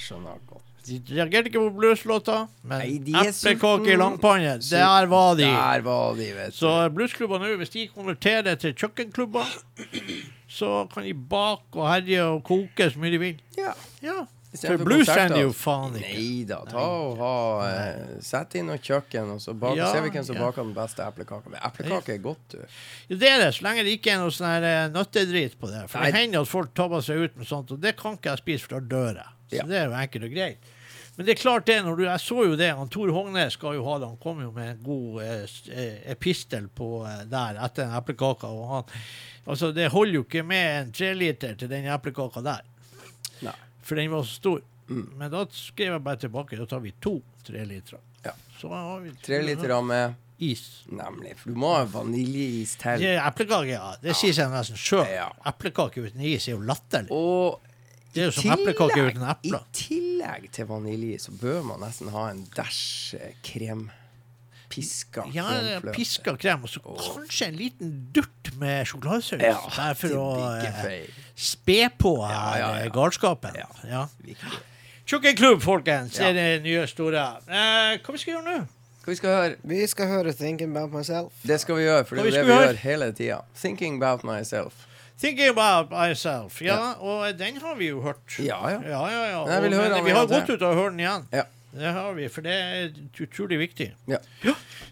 Skjønner godt. De reagerte ikke på blueslåta, men eplekake i langpanne, der var de. Der var de, vet du. Så bluesklubber nå, hvis de konverterer til kjøkkenklubber, så kan de bake og herje og koke så mye de vil. Ja. Ja, For blues trenger de jo faen ikke. Nei da. Ta og ha eh, Sett inn noe kjøkken, og så bak, Ja, ser vi hvem som ja. baker den beste eplekaka. Men eplekake er godt, du. Ja, Det er det, så lenge det ikke er noe sånn eh, nøttedrit på det. For Nei. det hender at folk tabber seg ut med sånt, og det kan ikke jeg spise, for da dør jeg. Så Ja. det er jo enkelt og greit. Men det er klart det, når du, jeg så jo det, han Tor Hognes skal jo ha det, han kom jo med en god eh, eh, epistel på eh, der etter den eplekaka, og han, altså det holder jo ikke med en treliter til den eplekaka der. Nei. For den var så stor. Men da skrev jeg bare tilbake, da tar vi to trelitere. Ja. Så har vi Tre liter med is. Nemlig. For du må ha vaniljeis til. Eplekake, ja. Det sier seg nesten sjøl. Ja. Eplekake uten is er jo latterlig. Og Det er jo som eplekake uten I tillegg til vanilje så bør man nesten ha en dæsj eh, krem. Piska Ja, kremfløte. piska krem, og så kanskje en liten durt med sjokoladesaus. Ja, bare for å eh, spe på Ja, ja, eh, ja. galskapen. Ja. Ja. Viktig. Folkens, Ja. er det nye store. Eh, hva vi skal gjøre nå? Hva vi skal høre? Vi skal høre 'Thinking About Myself'. Det skal vi gjøre, for det er det vi gjør hele tida. Thinking about myself. Thinking about myself. Ja, og den har vi jo hørt. Ja, ja. ja, ja, ja. Og- men vi har gått ut ut og hørt den igjen. Ja. Det har vi, for det er utrolig viktig. Ja.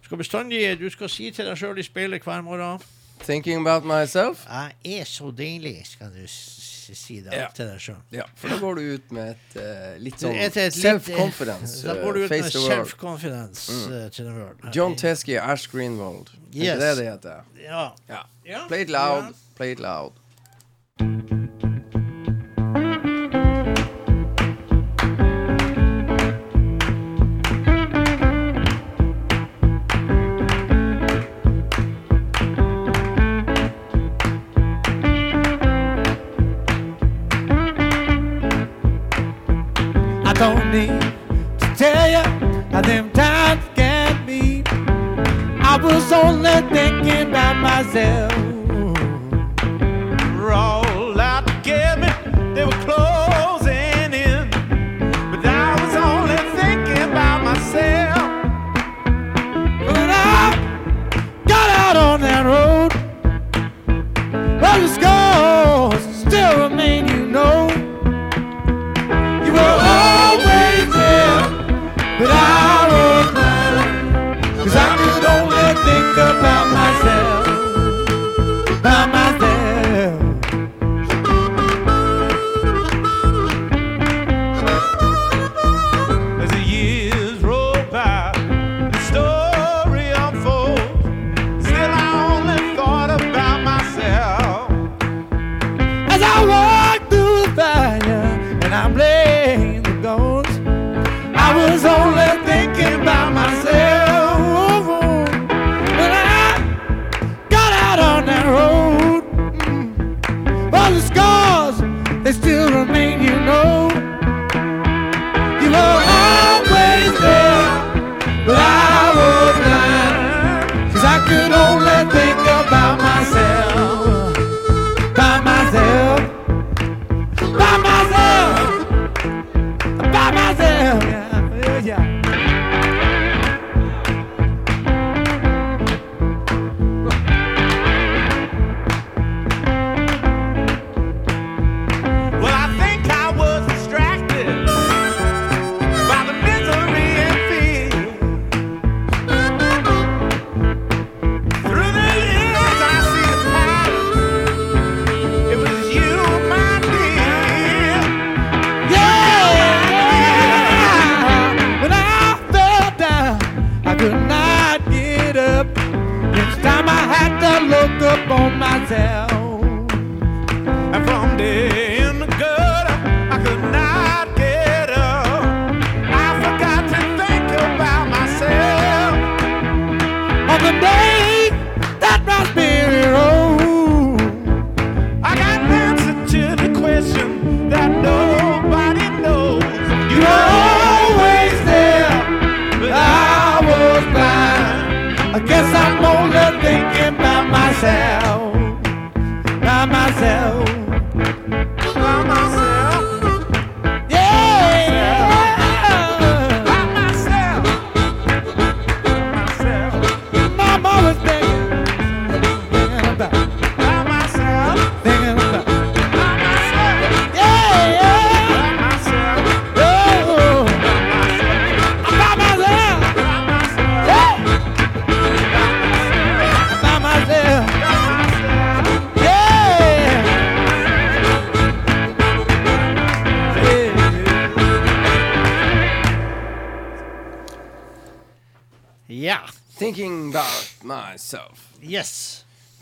Skal bestandig, Du skal si til deg sjøl i speilet hver morgen Thinking about myself. Jeg er så deilig, skal du si det Ja. til deg sjøl. Ja, for da går du ut med et uh, litt sånn self-confidence. Da går du eh, ut med self-confidence uh, til the world. John Teskey, Ash Greenwald. Er Yes. ikke det det heter? Ja. Ja. Ja. Play it loud. Play it loud. I don't need to tell you how them times can be. I was only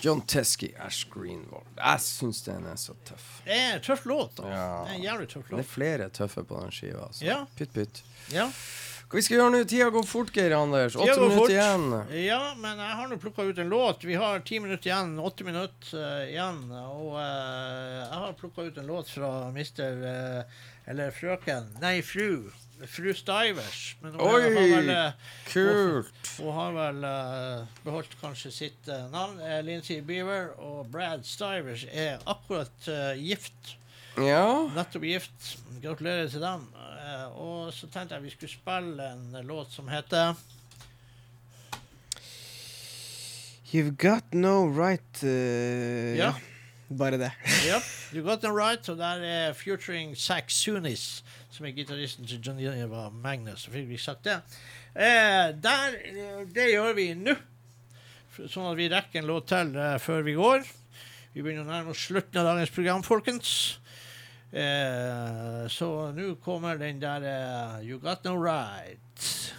John Teskey, Ash Greenwald. Jeg syns den er så tøff. Det er en tøff låt. da. Ja. Det er en jævlig tøff låt. Det er flere tøffe på den skiva. Altså. Ja. Pytt, pytt. Ja. Hva vi skal gjøre nå? Tida går fort, Geir Anders. Åtte går fort. minutter igjen. Ja, men jeg har nå plukka ut en låt. Vi har ti minutter igjen, åtte minutter uh, igjen. Og uh, jeg har plukka ut en låt fra mister uh, Eller frøken Nei, fru. Fru Stivers. Men hun Oi, har vel, eh, kult. Hun, hun har vel uh, beholdt kanskje sitt uh, navn. Eh, Lindsay Beaver og Brad Stivers er akkurat gift. Ja. Nettopp gift. Gratulerer til dem. Og så tenkte jeg vi skulle spille en låt som heter You've got no right uh, Ja. Bare det. Yep, you got no right. Og der er featuring Saxonis. Som er gitaristen til John Eva Magnus. Så fikk vi sagt det. Eh, der, eh, det gjør vi nå. Sånn at vi rekker en låt til eh, før vi går. Vi begynner å nærme oss slutten av dagens program, folkens. Eh, så nå kommer den der eh, You Got No Right.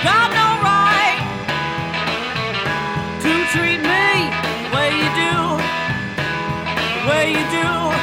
Got no treat me the way you do, the way you do.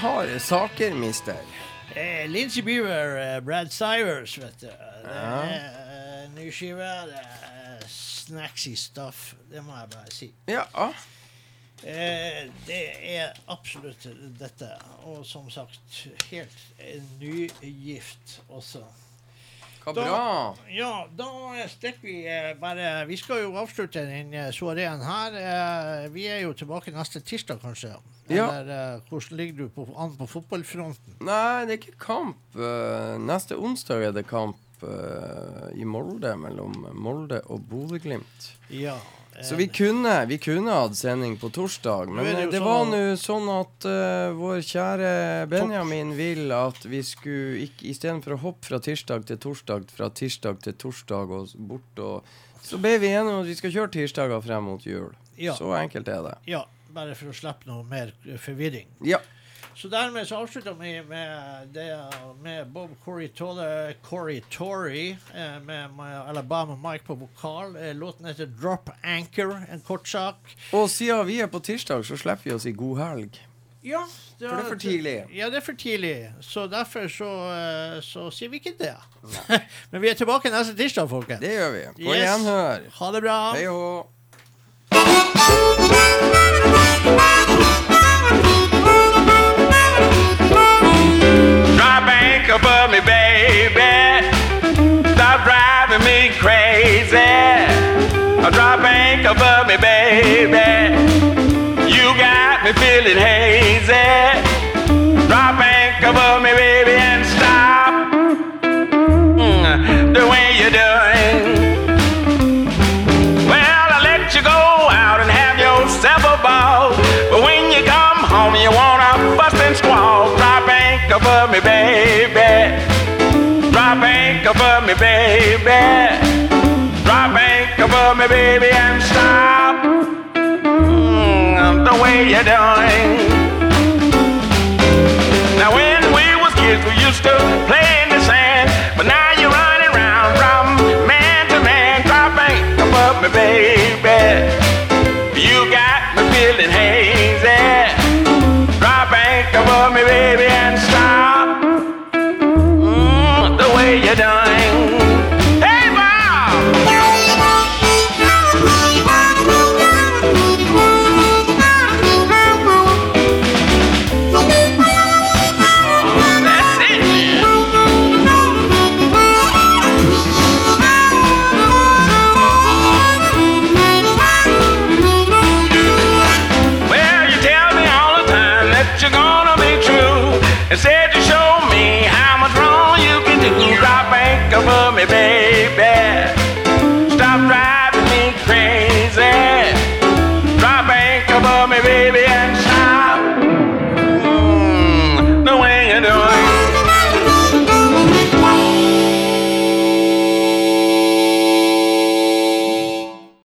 Beinharde saker, mister. Eh, Lindsey Beaver, eh, Brad Sivers, vet du. Det Ja. er eh, ny skive. Det er snacksy stuff, det må jeg bare si. Ja. Eh, det er absolutt dette. Og som sagt, helt eh, nygift også. Hva Da- bra. Ja, da stikker vi eh, bare Vi skal jo avslutte den eh, soareen her. Eh, vi er jo tilbake neste tirsdag, kanskje. Ja. Eller eh, hvordan ligger du på, an på fotballfronten? Nei, det er ikke kamp. eh, neste onsdag er det kamp eh, i Molde mellom Molde og Bodø-Glimt. Ja. Så vi kunne, vi kunne hatt sending på torsdag, men det det sånn var nå sånn at uh, vår kjære Benjamin vil at vi skulle ikke Istedenfor å hoppe fra tirsdag til torsdag, fra tirsdag til torsdag og bort og Så ble vi enige om at vi skal kjøre tirsdager frem mot jul. Ja. Så enkelt er det. Ja, bare for å slippe noe mer eh, forvirring. Ja. Så dermed så avslutter vi med, det, med Bob Corritore, Corritore eh, med, med Alabama Mike på vokal. Eh, låten heter Drop Anchor, en kort sak. Og siden vi er på tirsdag, så slipper vi oss i god helg. Ja, For det er for tidlig. Ja, det er for tidlig. Så derfor så, eh, så sier vi ikke det. Men vi er tilbake neste tirsdag, folkens. Det gjør vi. På Yes. gjenhør. Ha det bra. Hei hå. Baby. You got me feeling hazy. You're doing. Now when we was kids, we used to play